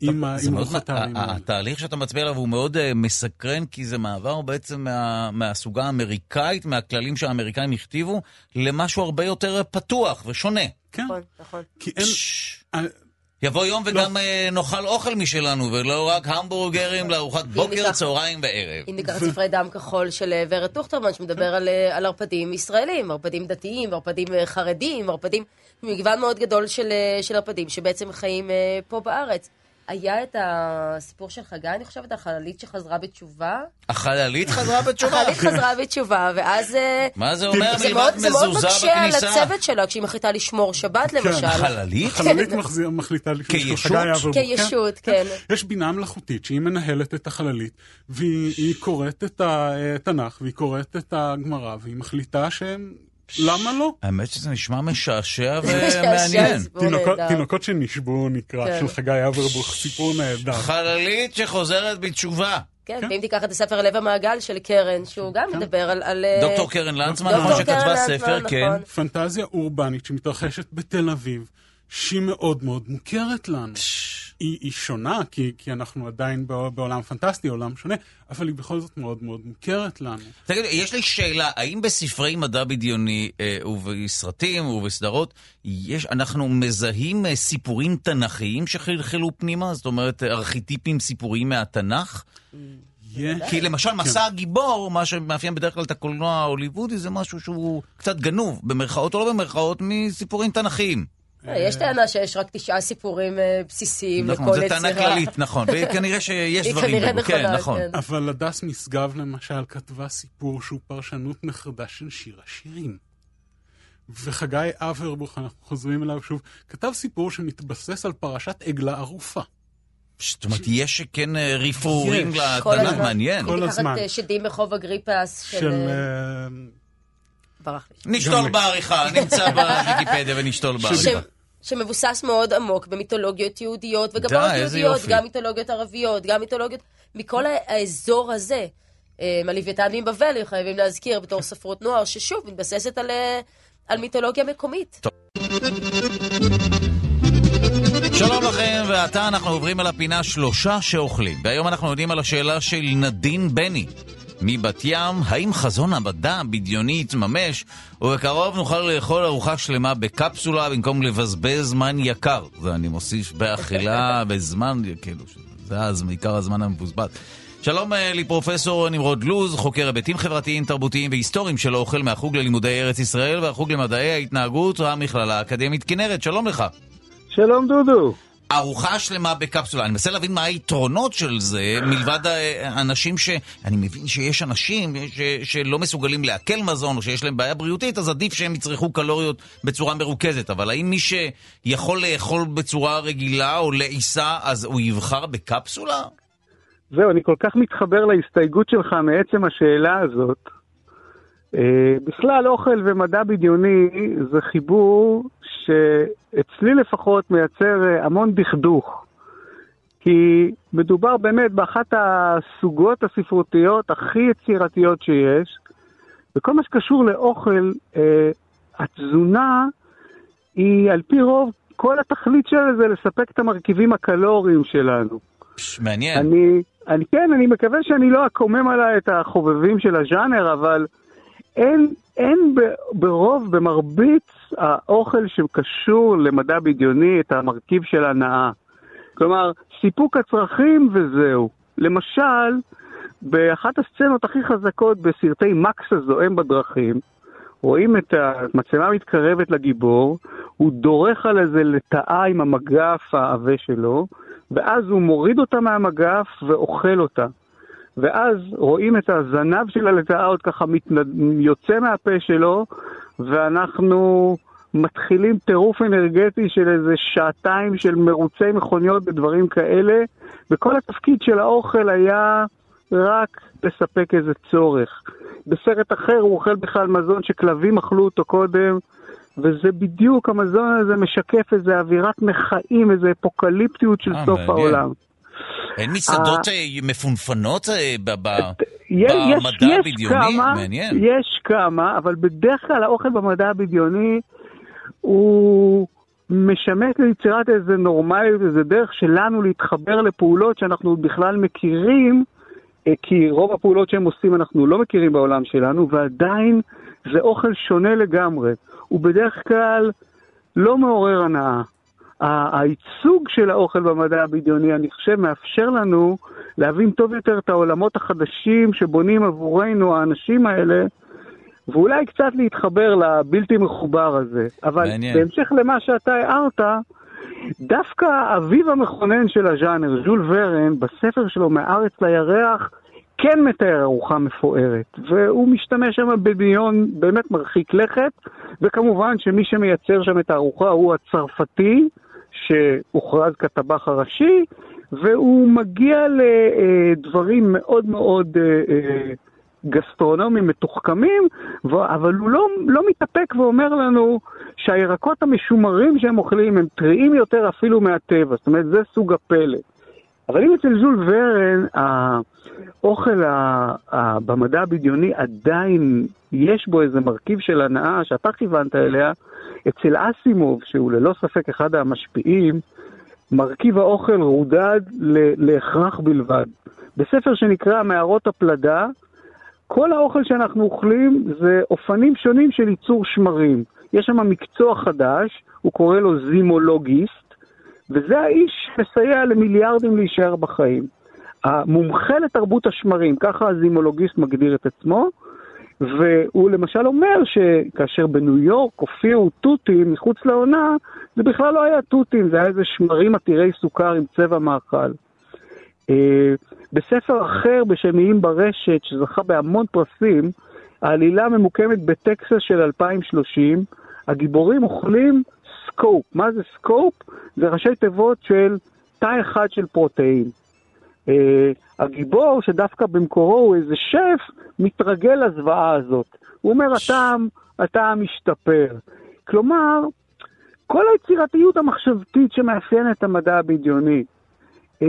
עם רוחות הערים האלה. התהליך שאתה מצביע עליו הוא מאוד uh, מסקרן, כי זה מעבר בעצם מה, מהסוגה האמריקאית, מהכללים שהאמריקאים הכתיבו, למשהו הרבה יותר פתוח ושונה. כן. נכון, נכון. כי אין... יבוא יום וגם אה, נאכל אוכל משלנו, ולא רק המבורגרים לארוחת בוקר, ניקח- צהריים וערב. אם ניקח את ספרי דם כחול של אה, ורד טוכטרמן, שמדבר על, אה, על ערפדים ישראלים, ערפדים דתיים, ערפדים חרדים, ערפדים, מגוון מאוד גדול של, של ערפדים שבעצם חיים פה בארץ. היה את הסיפור של חגי, אני חושבת, החללית שחזרה בתשובה. החללית חזרה בתשובה. החללית חזרה בתשובה, ואז... אה, מה זה אומר זה מלבד מאוד, זה מאוד מזוזה מקשה על? הצוות שלה כשהיא מחליטה לשמור שבת למשל. החללית? החללית מחזיר- מחליטה כישות? חגי אברבוך. כישות, כן. יש בינה מלאכותית שהיא מנהלת את החללית, והיא היא קוראת את התנ"ך, והיא קוראת את הגמרא, והיא מחליטה שהם... למה לא? האמת שזה נשמע משעשע ומעניין. תינוקות- שנשבו נקרא, כן. של חגי אברבוך, סיפור נהדר. חללית שחוזרת בתשובה. כן, ואם תיקח את הספר לב המעגל של קרן, שהוא גם מדבר על... על, אה, דוקטור קרן לנצמן, דוקטור נכון, שכתבה ספר, כן. נכון. פנטזיה אורבנית שמתרחשת בתל אביב, שהיא מאוד מאוד מוכרת לנו. היא, היא שונה, כי, כי אנחנו עדיין בע- בעולם פנטסטי, עולם שונה, אבל היא בכל זאת מאוד מאוד מוכרת לנו. תגיד, יש לי שאלה, האם בספרי מדע בדיוני אה, ובסרטים ובסדרות, יש, אנחנו מזהים אה, סיפורים תנכיים שחלחלו פנימה? זאת אומרת, אה, ארכיטיפים סיפוריים מהתנ"ך? יש, כי למשל, כן. מסע הגיבור, מה שמאפיין בדרך כלל את הקולנוע ההוליוודי, זה משהו שהוא קצת גנוב, במרכאות או לא במרכאות, מסיפורים תנכיים. אה, יש טענה שיש רק תשעה סיפורים אה, בסיסיים נכון, לכל יצירה. טענה כללית, נכון, וכנראה שיש היא דברים כנראה כאלו, כן, נכונה, נכון. כן. אבל הדס משגב למשל כתבה סיפור שהוא פרשנות נחרדה של שיר השירים. וחגי אברבוך, אנחנו חוזרים אליו שוב, כתב סיפור שמתבסס על פרשת עגלה ערופה. זאת אומרת, יש כן רפרורים לתנ"ך. מעניין. כל הזמן. שדים ברחוב אגריפס של... אה, ברח לי. נשתול בעריכה, נמצא בוויקיפדיה ונשתול בעריכה. שמבוסס מאוד עמוק במיתולוגיות יהודיות, וגם די, לא רק יהודיות. גם מיתולוגיות ערביות, גם מיתולוגיות, מכל האזור הזה. אה, הלוויתן מבבל, חייבים להזכיר, בתור ספרות נוער, ששוב, מתבססת על, אה, על מיתולוגיה מקומית. שלום לכם, ועתה אנחנו עוברים על הפינה שלושה שאוכלים. והיום אנחנו יודעים על השאלה של נדין בני. מבת ים, האם חזון המדע הבדיוני יתממש, ובקרוב נוכל לאכול ארוחה שלמה בקפסולה במקום לבזבז זמן יקר. זה אני מוסיף באכילה בזמן, כאילו, זה הז- עיקר הזמן המבוזבז. שלום אה, לפרופסור נמרוד לוז, חוקר היבטים חברתיים, תרבותיים והיסטוריים של האוכל מהחוג ללימודי ארץ ישראל והחוג למדעי ההתנהגות והמכללה האקדמית כנרת. שלום לך. שלום דודו. ארוחה שלמה בקפסולה. אני מנסה להבין מה היתרונות של זה, מלבד אנשים ש... אני מבין שיש אנשים ש... שלא מסוגלים לעכל מזון, או שיש להם בעיה בריאותית, אז עדיף שהם יצרכו קלוריות בצורה מרוכזת. אבל האם מי שיכול לאכול בצורה רגילה או לעיסה, אז הוא יבחר בקפסולה? זהו, אני כל כך מתחבר להסתייגות שלך מעצם השאלה הזאת. אה, בכלל, אוכל ומדע בדיוני זה חיבור שאצלי לפחות מייצר אה, המון דכדוך. כי מדובר באמת באחת הסוגות הספרותיות הכי יצירתיות שיש, וכל מה שקשור לאוכל, אה, התזונה היא על פי רוב, כל התכלית שלה זה לספק את המרכיבים הקלוריים שלנו. פש, מעניין. אני, אני כן, אני מקווה שאני לא אקומם עליי את החובבים של הז'אנר, אבל אין, אין ברוב, במרבית האוכל שקשור למדע בדיוני את המרכיב של הנאה. כלומר, סיפוק הצרכים וזהו. למשל, באחת הסצנות הכי חזקות בסרטי מקס הזועם בדרכים, רואים את המצלמה מתקרבת לגיבור, הוא דורך על איזה לטאה עם המגף העבה שלו, ואז הוא מוריד אותה מהמגף ואוכל אותה. ואז רואים את הזנב של הלטאה עוד ככה מתנד... יוצא מהפה שלו, ואנחנו מתחילים טירוף אנרגטי של איזה שעתיים של מרוצי מכוניות ודברים כאלה, וכל התפקיד של האוכל היה רק לספק איזה צורך. בסרט אחר הוא אוכל בכלל מזון שכלבים אכלו אותו קודם, וזה בדיוק, המזון הזה משקף איזה אווירת מחאים, איזה אפוקליפטיות של אה, סוף מעניין. העולם. אין מסעדות מפונפנות במדע הבדיוני? מעניין. יש כמה, אבל בדרך כלל האוכל במדע הבדיוני הוא משמש ליצירת איזה נורמליות, איזה דרך שלנו להתחבר לפעולות שאנחנו בכלל מכירים, אה, כי רוב הפעולות שהם עושים אנחנו לא מכירים בעולם שלנו, ועדיין זה אוכל שונה לגמרי. הוא בדרך כלל לא מעורר הנאה. הייצוג של האוכל במדע הבדיוני, אני חושב, מאפשר לנו להבין טוב יותר את העולמות החדשים שבונים עבורנו האנשים האלה, ואולי קצת להתחבר לבלתי מחובר הזה. אבל מעניין. בהמשך למה שאתה הערת, דווקא אביו המכונן של הז'אנר, ז'ול ורן, בספר שלו מהארץ לירח, כן מתאר ארוחה מפוארת, והוא משתמש שם בדמיון באמת מרחיק לכת, וכמובן שמי שמייצר שם את הארוחה הוא הצרפתי, שהוכרז כטבח הראשי, והוא מגיע לדברים מאוד מאוד אה, אה, גסטרונומיים מתוחכמים, אבל הוא לא, לא מתאפק ואומר לנו שהירקות המשומרים שהם אוכלים הם טריים יותר אפילו מהטבע, זאת אומרת, זה סוג הפלא. אבל אם אצל ז'ול ורן, האוכל במדע הבדיוני עדיין יש בו איזה מרכיב של הנאה שאתה כיוונת אליה, אצל אסימוב, שהוא ללא ספק אחד המשפיעים, מרכיב האוכל רודד להכרח בלבד. בספר שנקרא מערות הפלדה, כל האוכל שאנחנו אוכלים זה אופנים שונים של ייצור שמרים. יש שם מקצוע חדש, הוא קורא לו זימולוגיסט, וזה האיש שמסייע למיליארדים להישאר בחיים. המומחה לתרבות השמרים, ככה הזימולוגיסט מגדיר את עצמו, והוא למשל אומר שכאשר בניו יורק הופיעו תותים מחוץ לעונה, זה בכלל לא היה תותים, זה היה איזה שמרים עתירי סוכר עם צבע מאכל. אה, בספר אחר בשם איים ברשת, שזכה בהמון פרסים, העלילה ממוקמת בטקסס של 2030, הגיבורים אוכלים סקופ. מה זה סקופ? זה ראשי תיבות של תא אחד של פרוטאין. Uh, הגיבור, שדווקא במקורו הוא איזה שף, מתרגל לזוועה הזאת. הוא אומר, הטעם, הטעם משתפר. כלומר, כל היצירתיות המחשבתית שמאפיינת את המדע הבדיוני, uh,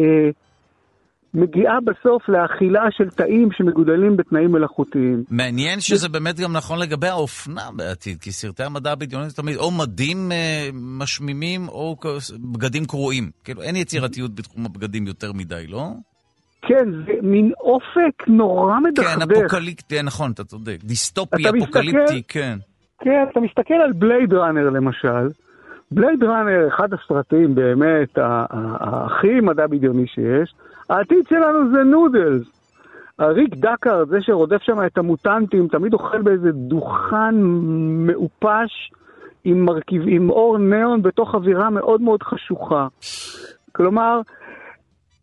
מגיעה בסוף לאכילה של תאים שמגודלים בתנאים מלאכותיים. מעניין שזה באמת גם נכון לגבי האופנה בעתיד, כי סרטי המדע הבדיוני זה תמיד או מדים אה, משמימים או בגדים קרועים. כאילו, אין יצירתיות בתחום הבגדים יותר מדי, לא? כן, זה מין אופק נורא מדכדך. כן, אפוקליפטי, נכון, אתה צודק. דיסטופי, אפוקליפטי, מסתכל, כן. כן, אתה מסתכל על בלייד ראנר למשל. בלייד ראנר, אחד הסרטים באמת הכי מדע בדיוני שיש, העתיד שלנו זה נודלס. ריק דקארד, זה שרודף שם את המוטנטים, תמיד אוכל באיזה דוכן מעופש עם מרכיב, עם אור ניאון בתוך אווירה מאוד מאוד חשוכה. כלומר,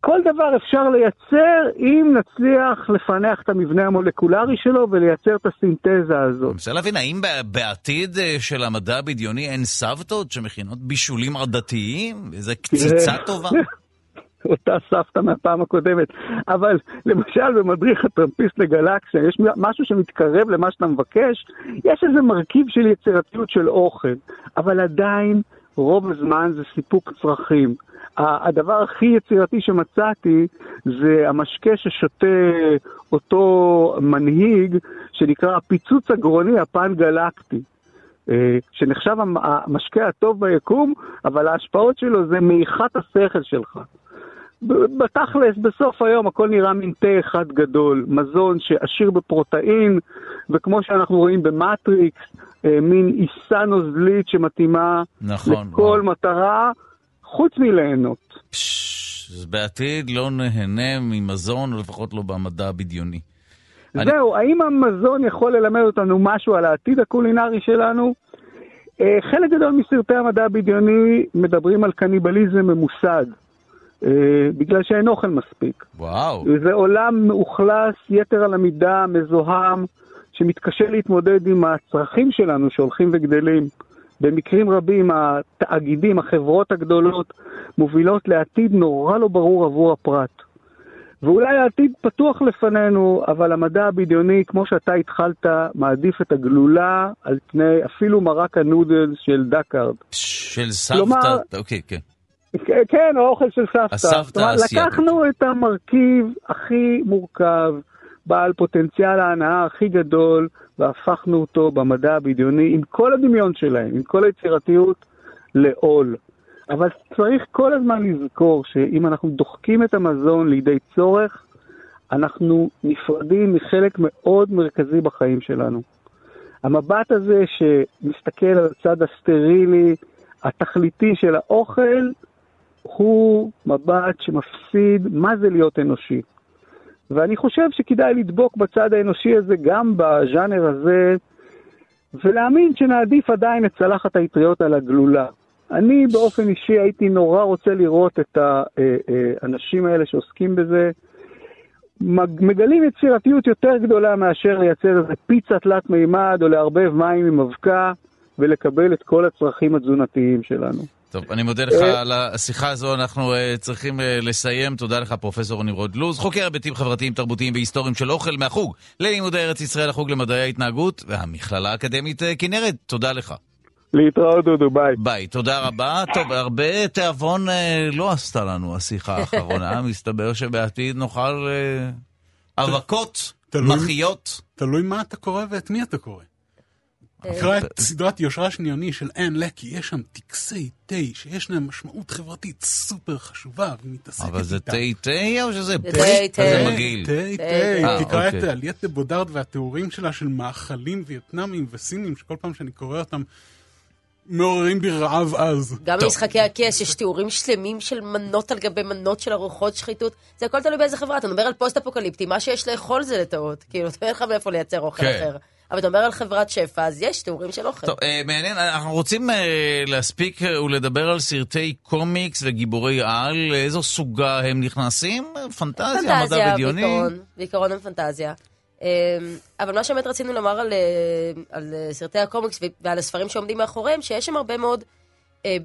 כל דבר אפשר לייצר אם נצליח לפענח את המבנה המולקולרי שלו ולייצר את הסינתזה הזאת. אני רוצה להבין, האם בעתיד אה, של המדע הבדיוני אין סבתות שמכינות בישולים עדתיים? איזה קציצה טובה? אותה סבתא מהפעם הקודמת. אבל למשל במדריך הטרמפיסט לגלקסיה, יש משהו שמתקרב למה שאתה מבקש, יש איזה מרכיב של יצירתיות של אוכל, אבל עדיין רוב הזמן זה סיפוק צרכים. הדבר הכי יצירתי שמצאתי זה המשקה ששותה אותו מנהיג שנקרא הפיצוץ הגרוני הפן גלקטי. אה, שנחשב המשקה הטוב ביקום, אבל ההשפעות שלו זה מעיכת השכל שלך. בתכלס, בסוף היום הכל נראה מין תה אחד גדול, מזון שעשיר בפרוטאין, וכמו שאנחנו רואים במטריקס, אה, מין עיסה נוזלית שמתאימה נכון, לכל וואו. מטרה, חוץ מליהנות. אז בעתיד לא נהנה ממזון, או לפחות לא במדע הבדיוני. זהו, אני... האם המזון יכול ללמד אותנו משהו על העתיד הקולינרי שלנו? אה, חלק גדול מסרטי המדע הבדיוני מדברים על קניבליזם ממוסד. אה, בגלל שאין אוכל מספיק. וואו. זה עולם מאוכלס יתר על המידה, מזוהם, שמתקשה להתמודד עם הצרכים שלנו שהולכים וגדלים. במקרים רבים התאגידים, החברות הגדולות, מובילות לעתיד נורא לא ברור עבור הפרט. ואולי העתיד פתוח לפנינו, אבל המדע הבדיוני, כמו שאתה התחלת, מעדיף את הגלולה על פני אפילו מרק הנודלס של דקארד. של סבתא, כלומר, אוקיי, כן. כן, האוכל של סבתא. הסבתא האסייתית. לקחנו את המרכיב הכי מורכב, בעל פוטנציאל ההנאה הכי גדול, והפכנו אותו במדע הבדיוני, עם כל הדמיון שלהם, עם כל היצירתיות, לעול. אבל צריך כל הזמן לזכור שאם אנחנו דוחקים את המזון לידי צורך, אנחנו נפרדים מחלק מאוד מרכזי בחיים שלנו. המבט הזה שמסתכל על הצד הסטרילי, התכליתי של האוכל הוא מבט שמפסיד מה זה להיות אנושי. ואני חושב שכדאי לדבוק בצד האנושי הזה גם בז'אנר הזה, ולהאמין שנעדיף עדיין את צלחת האטריות על הגלולה. אני באופן אישי הייתי נורא רוצה לראות את האנשים האלה שעוסקים בזה, מגלים יצירתיות יותר גדולה מאשר לייצר איזה פיצה תלת מימד או לערבב מים עם אבקה ולקבל את כל הצרכים התזונתיים שלנו. טוב, אני מודה לך אה, על השיחה הזו, אנחנו uh, צריכים uh, לסיים. תודה לך, פרופסור נמרוד לוז, חוקר היבטים חברתיים, תרבותיים והיסטוריים של אוכל מהחוג ללימודי ארץ ישראל, החוג למדעי ההתנהגות והמכללה האקדמית uh, כנרת. תודה לך. להתראות דודו, ביי. ביי, תודה רבה. טוב, הרבה תיאבון אה, לא עשתה לנו השיחה האחרונה, מסתבר שבעתיד נאכל אה, אבקות, מחיות. תלוי מה אתה קורא ואת מי אתה קורא. תקרא את סדרת יושרה שניוני של אן לקי, יש שם טקסי תה שיש להם משמעות חברתית סופר חשובה, ומתעסקת איתה. אבל זה תה תה או שזה תה תה? זה מגעיל. תה תה. תקרא את עליית בודארד והתיאורים שלה של מאכלים וייטנאמים וסינים, שכל פעם שאני קורא אותם מעוררים בי רעב עז. גם במשחקי הכס יש תיאורים שלמים של מנות על גבי מנות של ארוחות שחיתות. זה הכל תלוי באיזה חברה. אתה מדבר על פוסט-אפוקליפטי, מה שיש לאכול זה לטעות. כאילו, אין לך מאיפה לייצר אוכל כן. אחר. אבל אתה אומר על חברת שפע, אז יש תיאורים של אוכל. טוב, אה, מעניין, אנחנו רוצים אה, להספיק אה, ולדבר על סרטי קומיקס וגיבורי על, איזו סוגה הם נכנסים? פנטזיה, מדע בדיוני? פנטזיה, בעיקרון, בעיקרון הם פנטזיה. אמ, אבל מה שבאמת רצינו לומר על, על סרטי הקומיקס ועל הספרים שעומדים מאחוריהם, שיש שם הרבה מאוד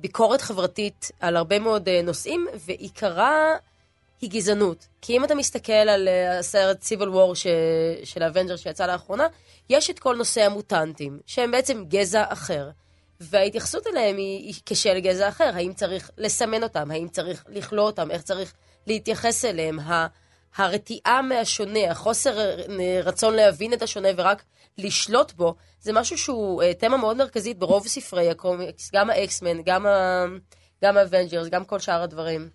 ביקורת חברתית על הרבה מאוד נושאים, ועיקרה היא גזענות. כי אם אתה מסתכל על הסרט Civil War ש... של האבנג'רס שיצא לאחרונה, יש את כל נושא המוטנטים, שהם בעצם גזע אחר. וההתייחסות אליהם היא, היא כשל גזע אחר. האם צריך לסמן אותם? האם צריך לכלוא אותם? איך צריך להתייחס אליהם? הרתיעה מהשונה, החוסר רצון להבין את השונה ורק לשלוט בו, זה משהו שהוא אה, תמה מאוד מרכזית ברוב ספרי הקומיקס, גם האקס-מן, ה... גם האבנג'רס, גם כל שאר הדברים.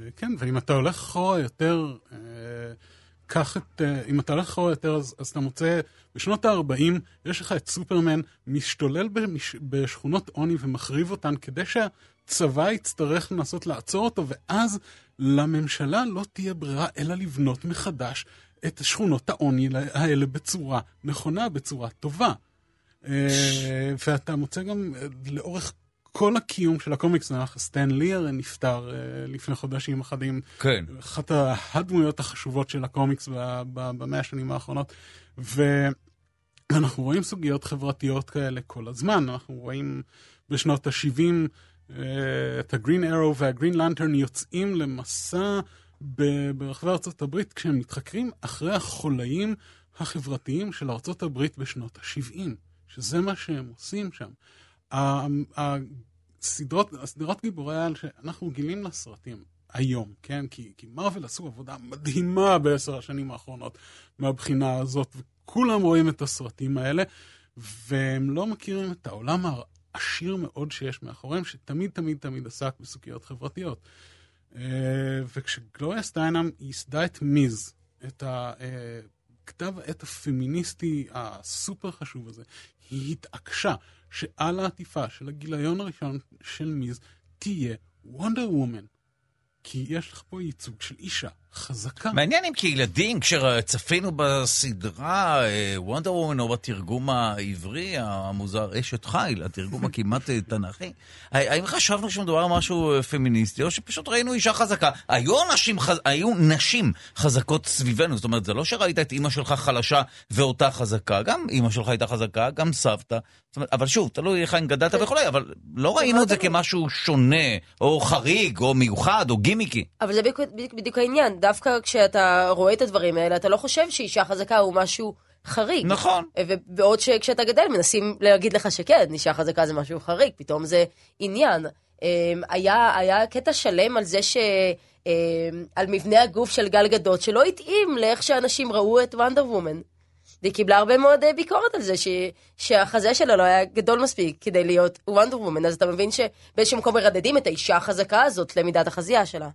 אה, כן, ואם אתה הולך אחורה יותר, אה, קח את, אם אתה הולך אחורה יותר, אז, אז אתה מוצא, בשנות ה-40 יש לך את סופרמן משתולל במש, בשכונות עוני ומחריב אותן כדי שהצבא יצטרך לנסות לעצור אותו, ואז לממשלה לא תהיה ברירה אלא לבנות מחדש את שכונות העוני האלה בצורה נכונה, בצורה טובה. אה, ואתה מוצא גם אה, לאורך כל הקיום של הקומיקס, סטן ליר נפטר אה, לפני חודשים אחדים. כן. אחת הדמויות החשובות של הקומיקס במאה השנים האחרונות. ואנחנו רואים סוגיות חברתיות כאלה כל הזמן. אנחנו רואים בשנות ה-70 אה, את הגרין ארו והגרין לנטרן יוצאים למסע ברחבי ארצות הברית כשהם מתחקרים אחרי החולאים החברתיים של ארצות הברית בשנות ה-70, שזה מה שהם עושים שם. הסדרות, הסדרות גיבורי העל שאנחנו גילים לסרטים היום, כן? כי, כי מרוויל עשו עבודה מדהימה בעשר השנים האחרונות מהבחינה הזאת, וכולם רואים את הסרטים האלה, והם לא מכירים את העולם עשיר מאוד שיש מאחוריהם, שתמיד תמיד תמיד עסק בסוגיות חברתיות. אה, וכשגלוריה סטיינם ייסדה את מיז, את הכתב אה, העת הפמיניסטי הסופר חשוב הזה, היא התעקשה שעל העטיפה של הגיליון הראשון של מיז תהיה וונדר וומן. כי יש לך פה ייצוג של אישה חזקה. מעניין אם כילדים, כשצפינו בסדרה וונדר וומן או בתרגום העברי המוזר אשת חיל, התרגום הכמעט אה, תנ"כי, האם חשבנו שמדובר על משהו אה, פמיניסטי, או שפשוט ראינו אישה חזקה? היו נשים, חז... היו נשים חזקות סביבנו, זאת אומרת, זה לא שראית את אימא שלך חלשה ואותה חזקה, גם אימא שלך הייתה חזקה, גם סבתא. זאת אומרת, אבל שוב, תלוי איך גדלת וכולי, אבל לא ראינו את זה כמשהו שונה, או חריג, או מיוחד, או גימיקי. אבל זה בדיוק העניין. דווקא כשאתה רואה את הדברים האלה, אתה לא חושב שאישה חזקה הוא משהו חריג. נכון. בעוד שכשאתה גדל מנסים להגיד לך שכן, אישה חזקה זה משהו חריג, פתאום זה עניין. אמ, היה, היה קטע שלם על זה ש... אמ, על מבנה הגוף של גל גדות, שלא התאים לאיך שאנשים ראו את וונדר וומן. והיא קיבלה הרבה מאוד אה, ביקורת על זה, ש... שהחזה שלה לא היה גדול מספיק כדי להיות וונדר וומן, אז אתה מבין שבאיזשהו מקום מרדדים את האישה החזקה הזאת למידת החזייה שלה.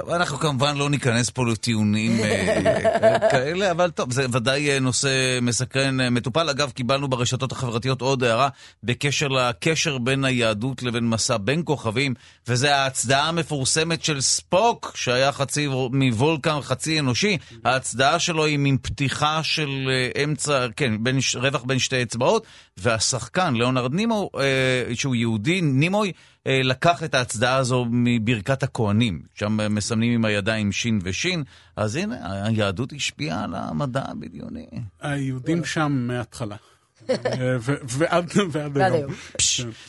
טוב, אנחנו כמובן לא ניכנס פה לטיעונים אה, כאלה, אבל טוב, זה ודאי אה, נושא מסקרן אה, מטופל. אגב, קיבלנו ברשתות החברתיות עוד הערה בקשר לקשר בין היהדות לבין מסע בין כוכבים, וזה ההצדעה המפורסמת של ספוק, שהיה חצי מוולקן, חצי אנושי. ההצדעה שלו היא עם פתיחה של אמצע, כן, בין, רווח בין שתי אצבעות, והשחקן, ליאונרד נימו, שהוא יהודי, נימוי, אה, לקח את ההצדעה הזו מברכת הכוהנים, שם מסמנים עם הידיים שין ושין, אז הנה, היהדות השפיעה על המדע הבדיוני. היהודים שם מההתחלה. אה, ועד היום.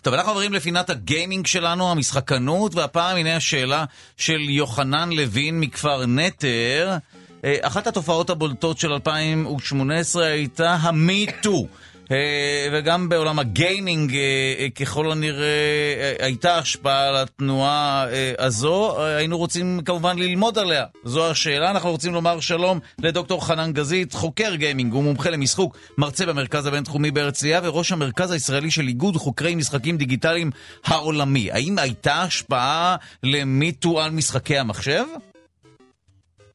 טוב, אנחנו עוברים לפינת הגיימינג שלנו, המשחקנות, והפעם הנה השאלה של יוחנן לוין מכפר נטר. אה, אחת התופעות הבולטות של 2018 הייתה המיטו. אה, וגם בעולם הגיימינג אה, אה, ככל הנראה הייתה השפעה על התנועה הזו. היינו רוצים כמובן ללמוד עליה. זו השאלה. אנחנו רוצים לומר שלום לדוקטור חנן גזית, חוקר גיימינג ומומחה למשחוק, מרצה במרכז הבינתחומי בהרצליה וראש המרכז הישראלי של איגוד חוקרי משחקים דיגיטליים העולמי. האם הייתה השפעה למיטו על משחקי המחשב?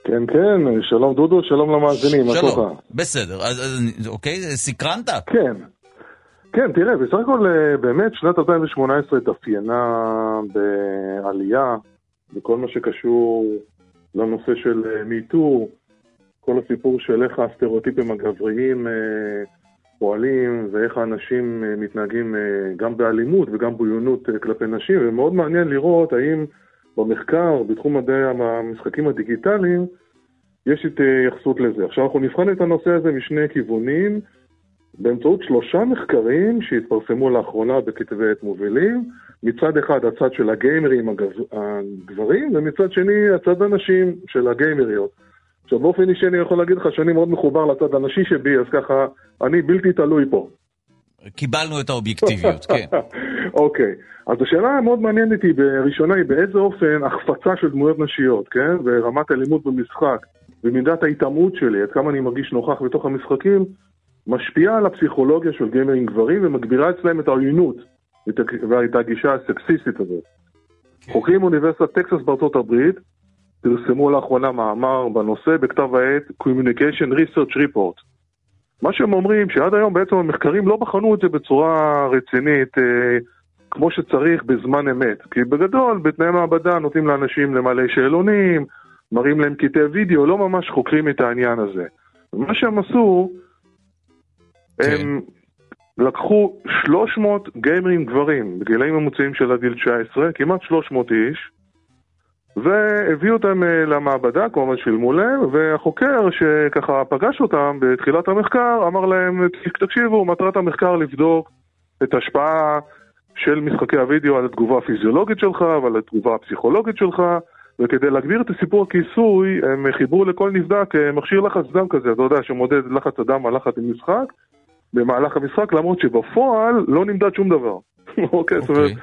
כן, כן, שלום דודו, שלום למאזינים, מה שלום, בסדר, אז, אוקיי, סקרנת? כן, כן, תראה, בסך הכל אה, באמת שנת 2018 התאפיינה בעלייה בכל מה שקשור לנושא של מיטו, אה, כל הסיפור של איך הסטריאוטיפים הגבריים אה, פועלים ואיך האנשים מתנהגים גם באלימות וגם בריונות כלפי נשים, ומאוד מעניין לראות האם במחקר, בתחום מדעי המשחקים הדיגיטליים, יש התייחסות לזה. עכשיו אנחנו נבחן את הנושא הזה משני כיוונים, באמצעות שלושה מחקרים שהתפרסמו לאחרונה בכתבי עת מובילים, מצד אחד הצד של הגיימרים הגברים, ומצד שני הצד הנשים של הגיימריות. עכשיו באופן אישי אני יכול להגיד לך שאני מאוד מחובר לצד הנשי שבי, אז ככה, אני בלתי תלוי פה. קיבלנו את האובייקטיביות, כן. אוקיי. אז השאלה המאוד מעניינת היא, בראשונה היא באיזה אופן החפצה של דמויות נשיות, כן? ורמת אלימות במשחק, ומידת ההתעמרות שלי, עד כמה אני מרגיש נוכח בתוך המשחקים, משפיעה על הפסיכולוגיה של גיימרים גברים ומגבירה אצלם את העוינות ואת הגישה הסקסיסטית הזאת. Okay. כן. חוקרים מאוניברסיטת טקסס בארצות הברית פרסמו לאחרונה מאמר בנושא בכתב העת Communication Research Report. מה שהם אומרים, שעד היום בעצם המחקרים לא בחנו את זה בצורה רצינית, אה, כמו שצריך בזמן אמת. כי בגדול, בתנאי מעבדה נותנים לאנשים למלא שאלונים, מראים להם קטעי וידאו, לא ממש חוקרים את העניין הזה. מה שהם עשו, כן. הם לקחו 300 גיימרים גברים בגילאים ממוצעים של עד גיל 19, כמעט 300 איש, והביאו אותם אה, למעבדה, כמובן שילמו להם, והחוקר שככה פגש אותם בתחילת המחקר אמר להם, תקשיבו, מטרת המחקר לבדוק את ההשפעה של משחקי הוידאו על התגובה הפיזיולוגית שלך ועל התגובה הפסיכולוגית שלך, וכדי להגביר את הסיפור הכיסוי, הם חיברו לכל נבדק אה, מכשיר לחץ דם כזה, אתה יודע, שמודד לחץ הדם על לחץ במשחק, במהלך המשחק, למרות שבפועל לא נמדד שום דבר. אוקיי, זאת אומרת... אוקיי.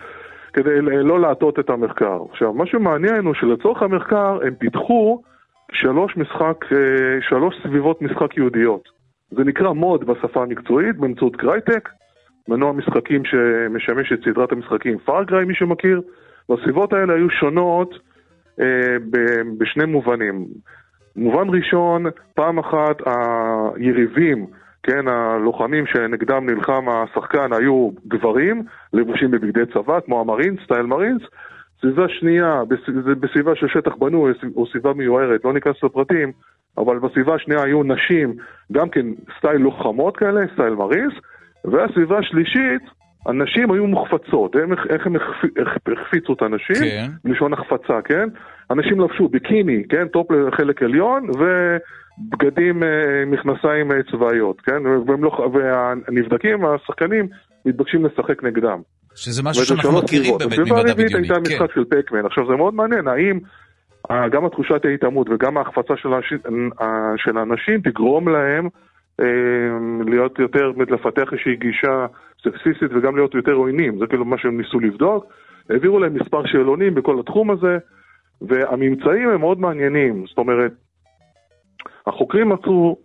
כדי לא להטות את המחקר. עכשיו, מה שמעניין הוא שלצורך המחקר הם פיתחו שלוש, משחק, אה, שלוש סביבות משחק יהודיות. זה נקרא מוד בשפה המקצועית באמצעות קרייטק, מנוע משחקים שמשמש את סדרת המשחקים פארגריי, מי שמכיר. והסביבות האלה היו שונות אה, בשני מובנים. מובן ראשון, פעם אחת היריבים כן, הלוחמים שנגדם נלחם השחקן היו גברים, לבושים בבגדי צבא, כמו המרינס, style marines. סביבה שנייה, בסביבה של שטח בנוי או סביבה מיוערת, לא ניכנס לפרטים, אבל בסביבה השנייה היו נשים, גם כן style לוחמות כאלה, style marines, והסביבה השלישית, הנשים היו מוחפצות, הם, איך הם החפיצו את הנשים, כן. בלשון החפצה, כן? אנשים לבשו ביקיני, כן? top לחלק עליון, ו... בגדים, אה, מכנסיים אה, צבאיות, כן? לא, והנבדקים, השחקנים, מתבקשים לשחק נגדם. שזה משהו שאנחנו מכירים באמת ממדע בדיוני. הסביבה הרביעית הייתה כן. משחק של פקמן. עכשיו זה מאוד מעניין, האם גם התחושת ההתעמות וגם ההחפצה של, של האנשים תגרום להם אה, להיות יותר, לפתח איזושהי גישה סקסיסטית וגם להיות יותר עוינים, זה כאילו מה שהם ניסו לבדוק. העבירו להם מספר שאלונים בכל התחום הזה, והממצאים הם מאוד מעניינים. זאת אומרת, החוקרים מצאו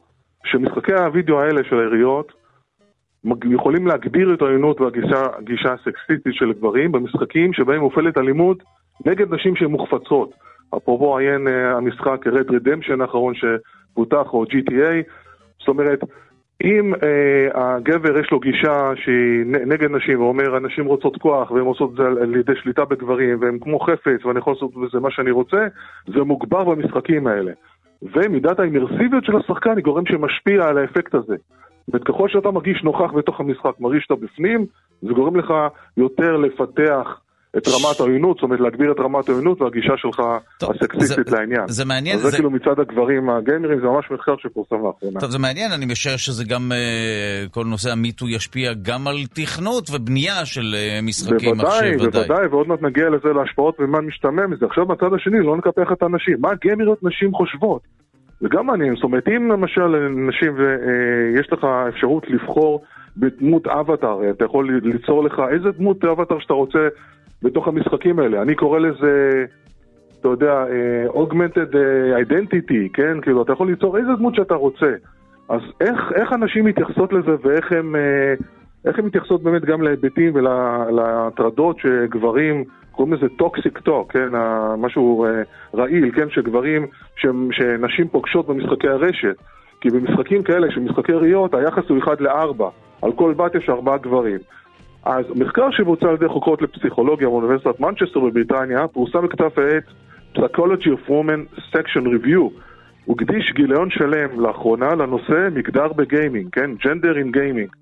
שמשחקי הווידאו האלה של העיריות יכולים להגביר את העוינות והגישה הסקסיסטית של גברים במשחקים שבהם מופעלת אלימות נגד נשים שהן מוחפצות. אפרופו עיין אה, המשחק Red Redemption האחרון שפותח, או GTA, זאת אומרת, אם אה, הגבר יש לו גישה שהיא נגד נשים ואומר, הנשים רוצות כוח והן עושות את זה על ידי שליטה בגברים והן כמו חפץ ואני יכול לעשות בזה מה שאני רוצה, זה מוגבר במשחקים האלה. ומידת האימרסיביות של השחקן היא גורם שמשפיע על האפקט הזה. וככל שאתה מרגיש נוכח בתוך המשחק, מרגיש שאתה בפנים, זה גורם לך יותר לפתח את רמת העוינות, זאת אומרת להגביר את רמת העוינות והגישה שלך הסקסיסטית לעניין. זה מעניין. זה, זה כאילו מצד הגברים הגיימרים, זה ממש מחקר שפורסם לאחרונה. טוב, זה מעניין, אני משער שזה גם, uh, כל נושא המיטו ישפיע גם על תכנות ובנייה של uh, משחקים. בוודאי, בוודאי, ועוד מעט נגיע לזה להשפעות ומה משתמע מזה. עכשיו בצד השני, לא נקפח את הנשים. מה גיימריות נשים חושבות? זה גם מעניין, זאת אומרת, אם למשל נשים ויש לך אפשרות לבחור בדמות אבטאר, אתה יכול ליצור לך איזה דמות אבטאר שאתה רוצה בתוך המשחקים האלה. אני קורא לזה, אתה יודע, uh, augmented identity, כן? כאילו, אתה יכול ליצור איזה דמות שאתה רוצה. אז איך, איך אנשים מתייחסות לזה ואיך הם, uh, איך הם מתייחסות באמת גם להיבטים ולהטרדות שגברים, קוראים לזה toxic talk, כן? משהו רעיל, כן? שגברים, ש, שנשים פוגשות במשחקי הרשת. כי במשחקים כאלה, שמשחקי יריות, היחס הוא 1 ל-4. על כל בת יש 4 גברים. אז מחקר שבוצע על ידי חוקרות לפסיכולוגיה באוניברסיטת מנצ'סטר בבריטניה פורסם בכתב העת Psychology of Women Section Review. הוא הקדיש גיליון שלם לאחרונה לנושא מגדר בגיימינג, כן? Gender in Gaming.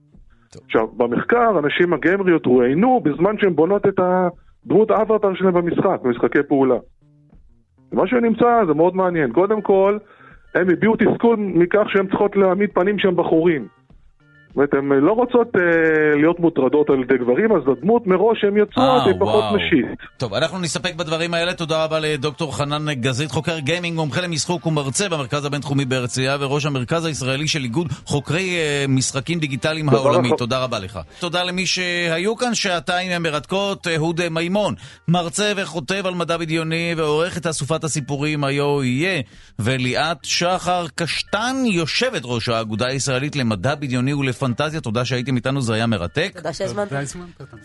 עכשיו, במחקר הנשים הגיימריות רואיינו בזמן שהן בונות את הדמות האבטר שלהן במשחק, במשחקי פעולה. מה שנמצא זה מאוד מעניין. קודם כל, הם הביעו תסכול מכך שהן צריכות להעמיד פנים שהן בחורים. זאת אומרת, הן לא רוצות אה, להיות מוטרדות על ידי גברים, אז הדמות מראש שהן יוצרות אה, היא פחות וואו. נשית. טוב, אנחנו נסתפק בדברים האלה. תודה רבה לדוקטור חנן גזית, חוקר גיימינג, מומחה למשחוק ומרצה במרכז הבינתחומי בהרצליה, וראש המרכז הישראלי של איגוד חוקרי אה, משחקים דיגיטליים העולמי. לך. תודה רבה לך. תודה למי שהיו כאן שעתיים מרתקות, אהוד מימון, מרצה וכותב על מדע בדיוני ועורך את אסופת הסיפורים היו יהיה, וליאת שחר קשטן, יושבת ראש האגודה הישראלית למדע בדיוני פנטזיה, תודה שהייתם איתנו, זה היה מרתק. תודה שהזמנת.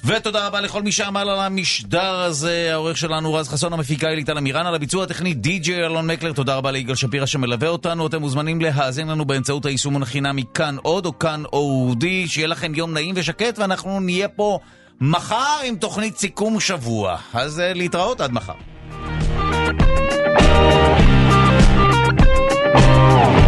ותודה רבה לכל מי שעמל על המשדר הזה, העורך שלנו רז חסון, המפיקה אליטל אמירן, על הביצוע הטכני די.ג'יי אלון מקלר, תודה רבה ליגאל שפירא שמלווה אותנו, אתם מוזמנים להאזין לנו באמצעות היישום החינמי מכאן עוד או כאן אודי, שיהיה לכם יום נעים ושקט, ואנחנו נהיה פה מחר עם תוכנית סיכום שבוע. אז אה, להתראות עד מחר. Oh!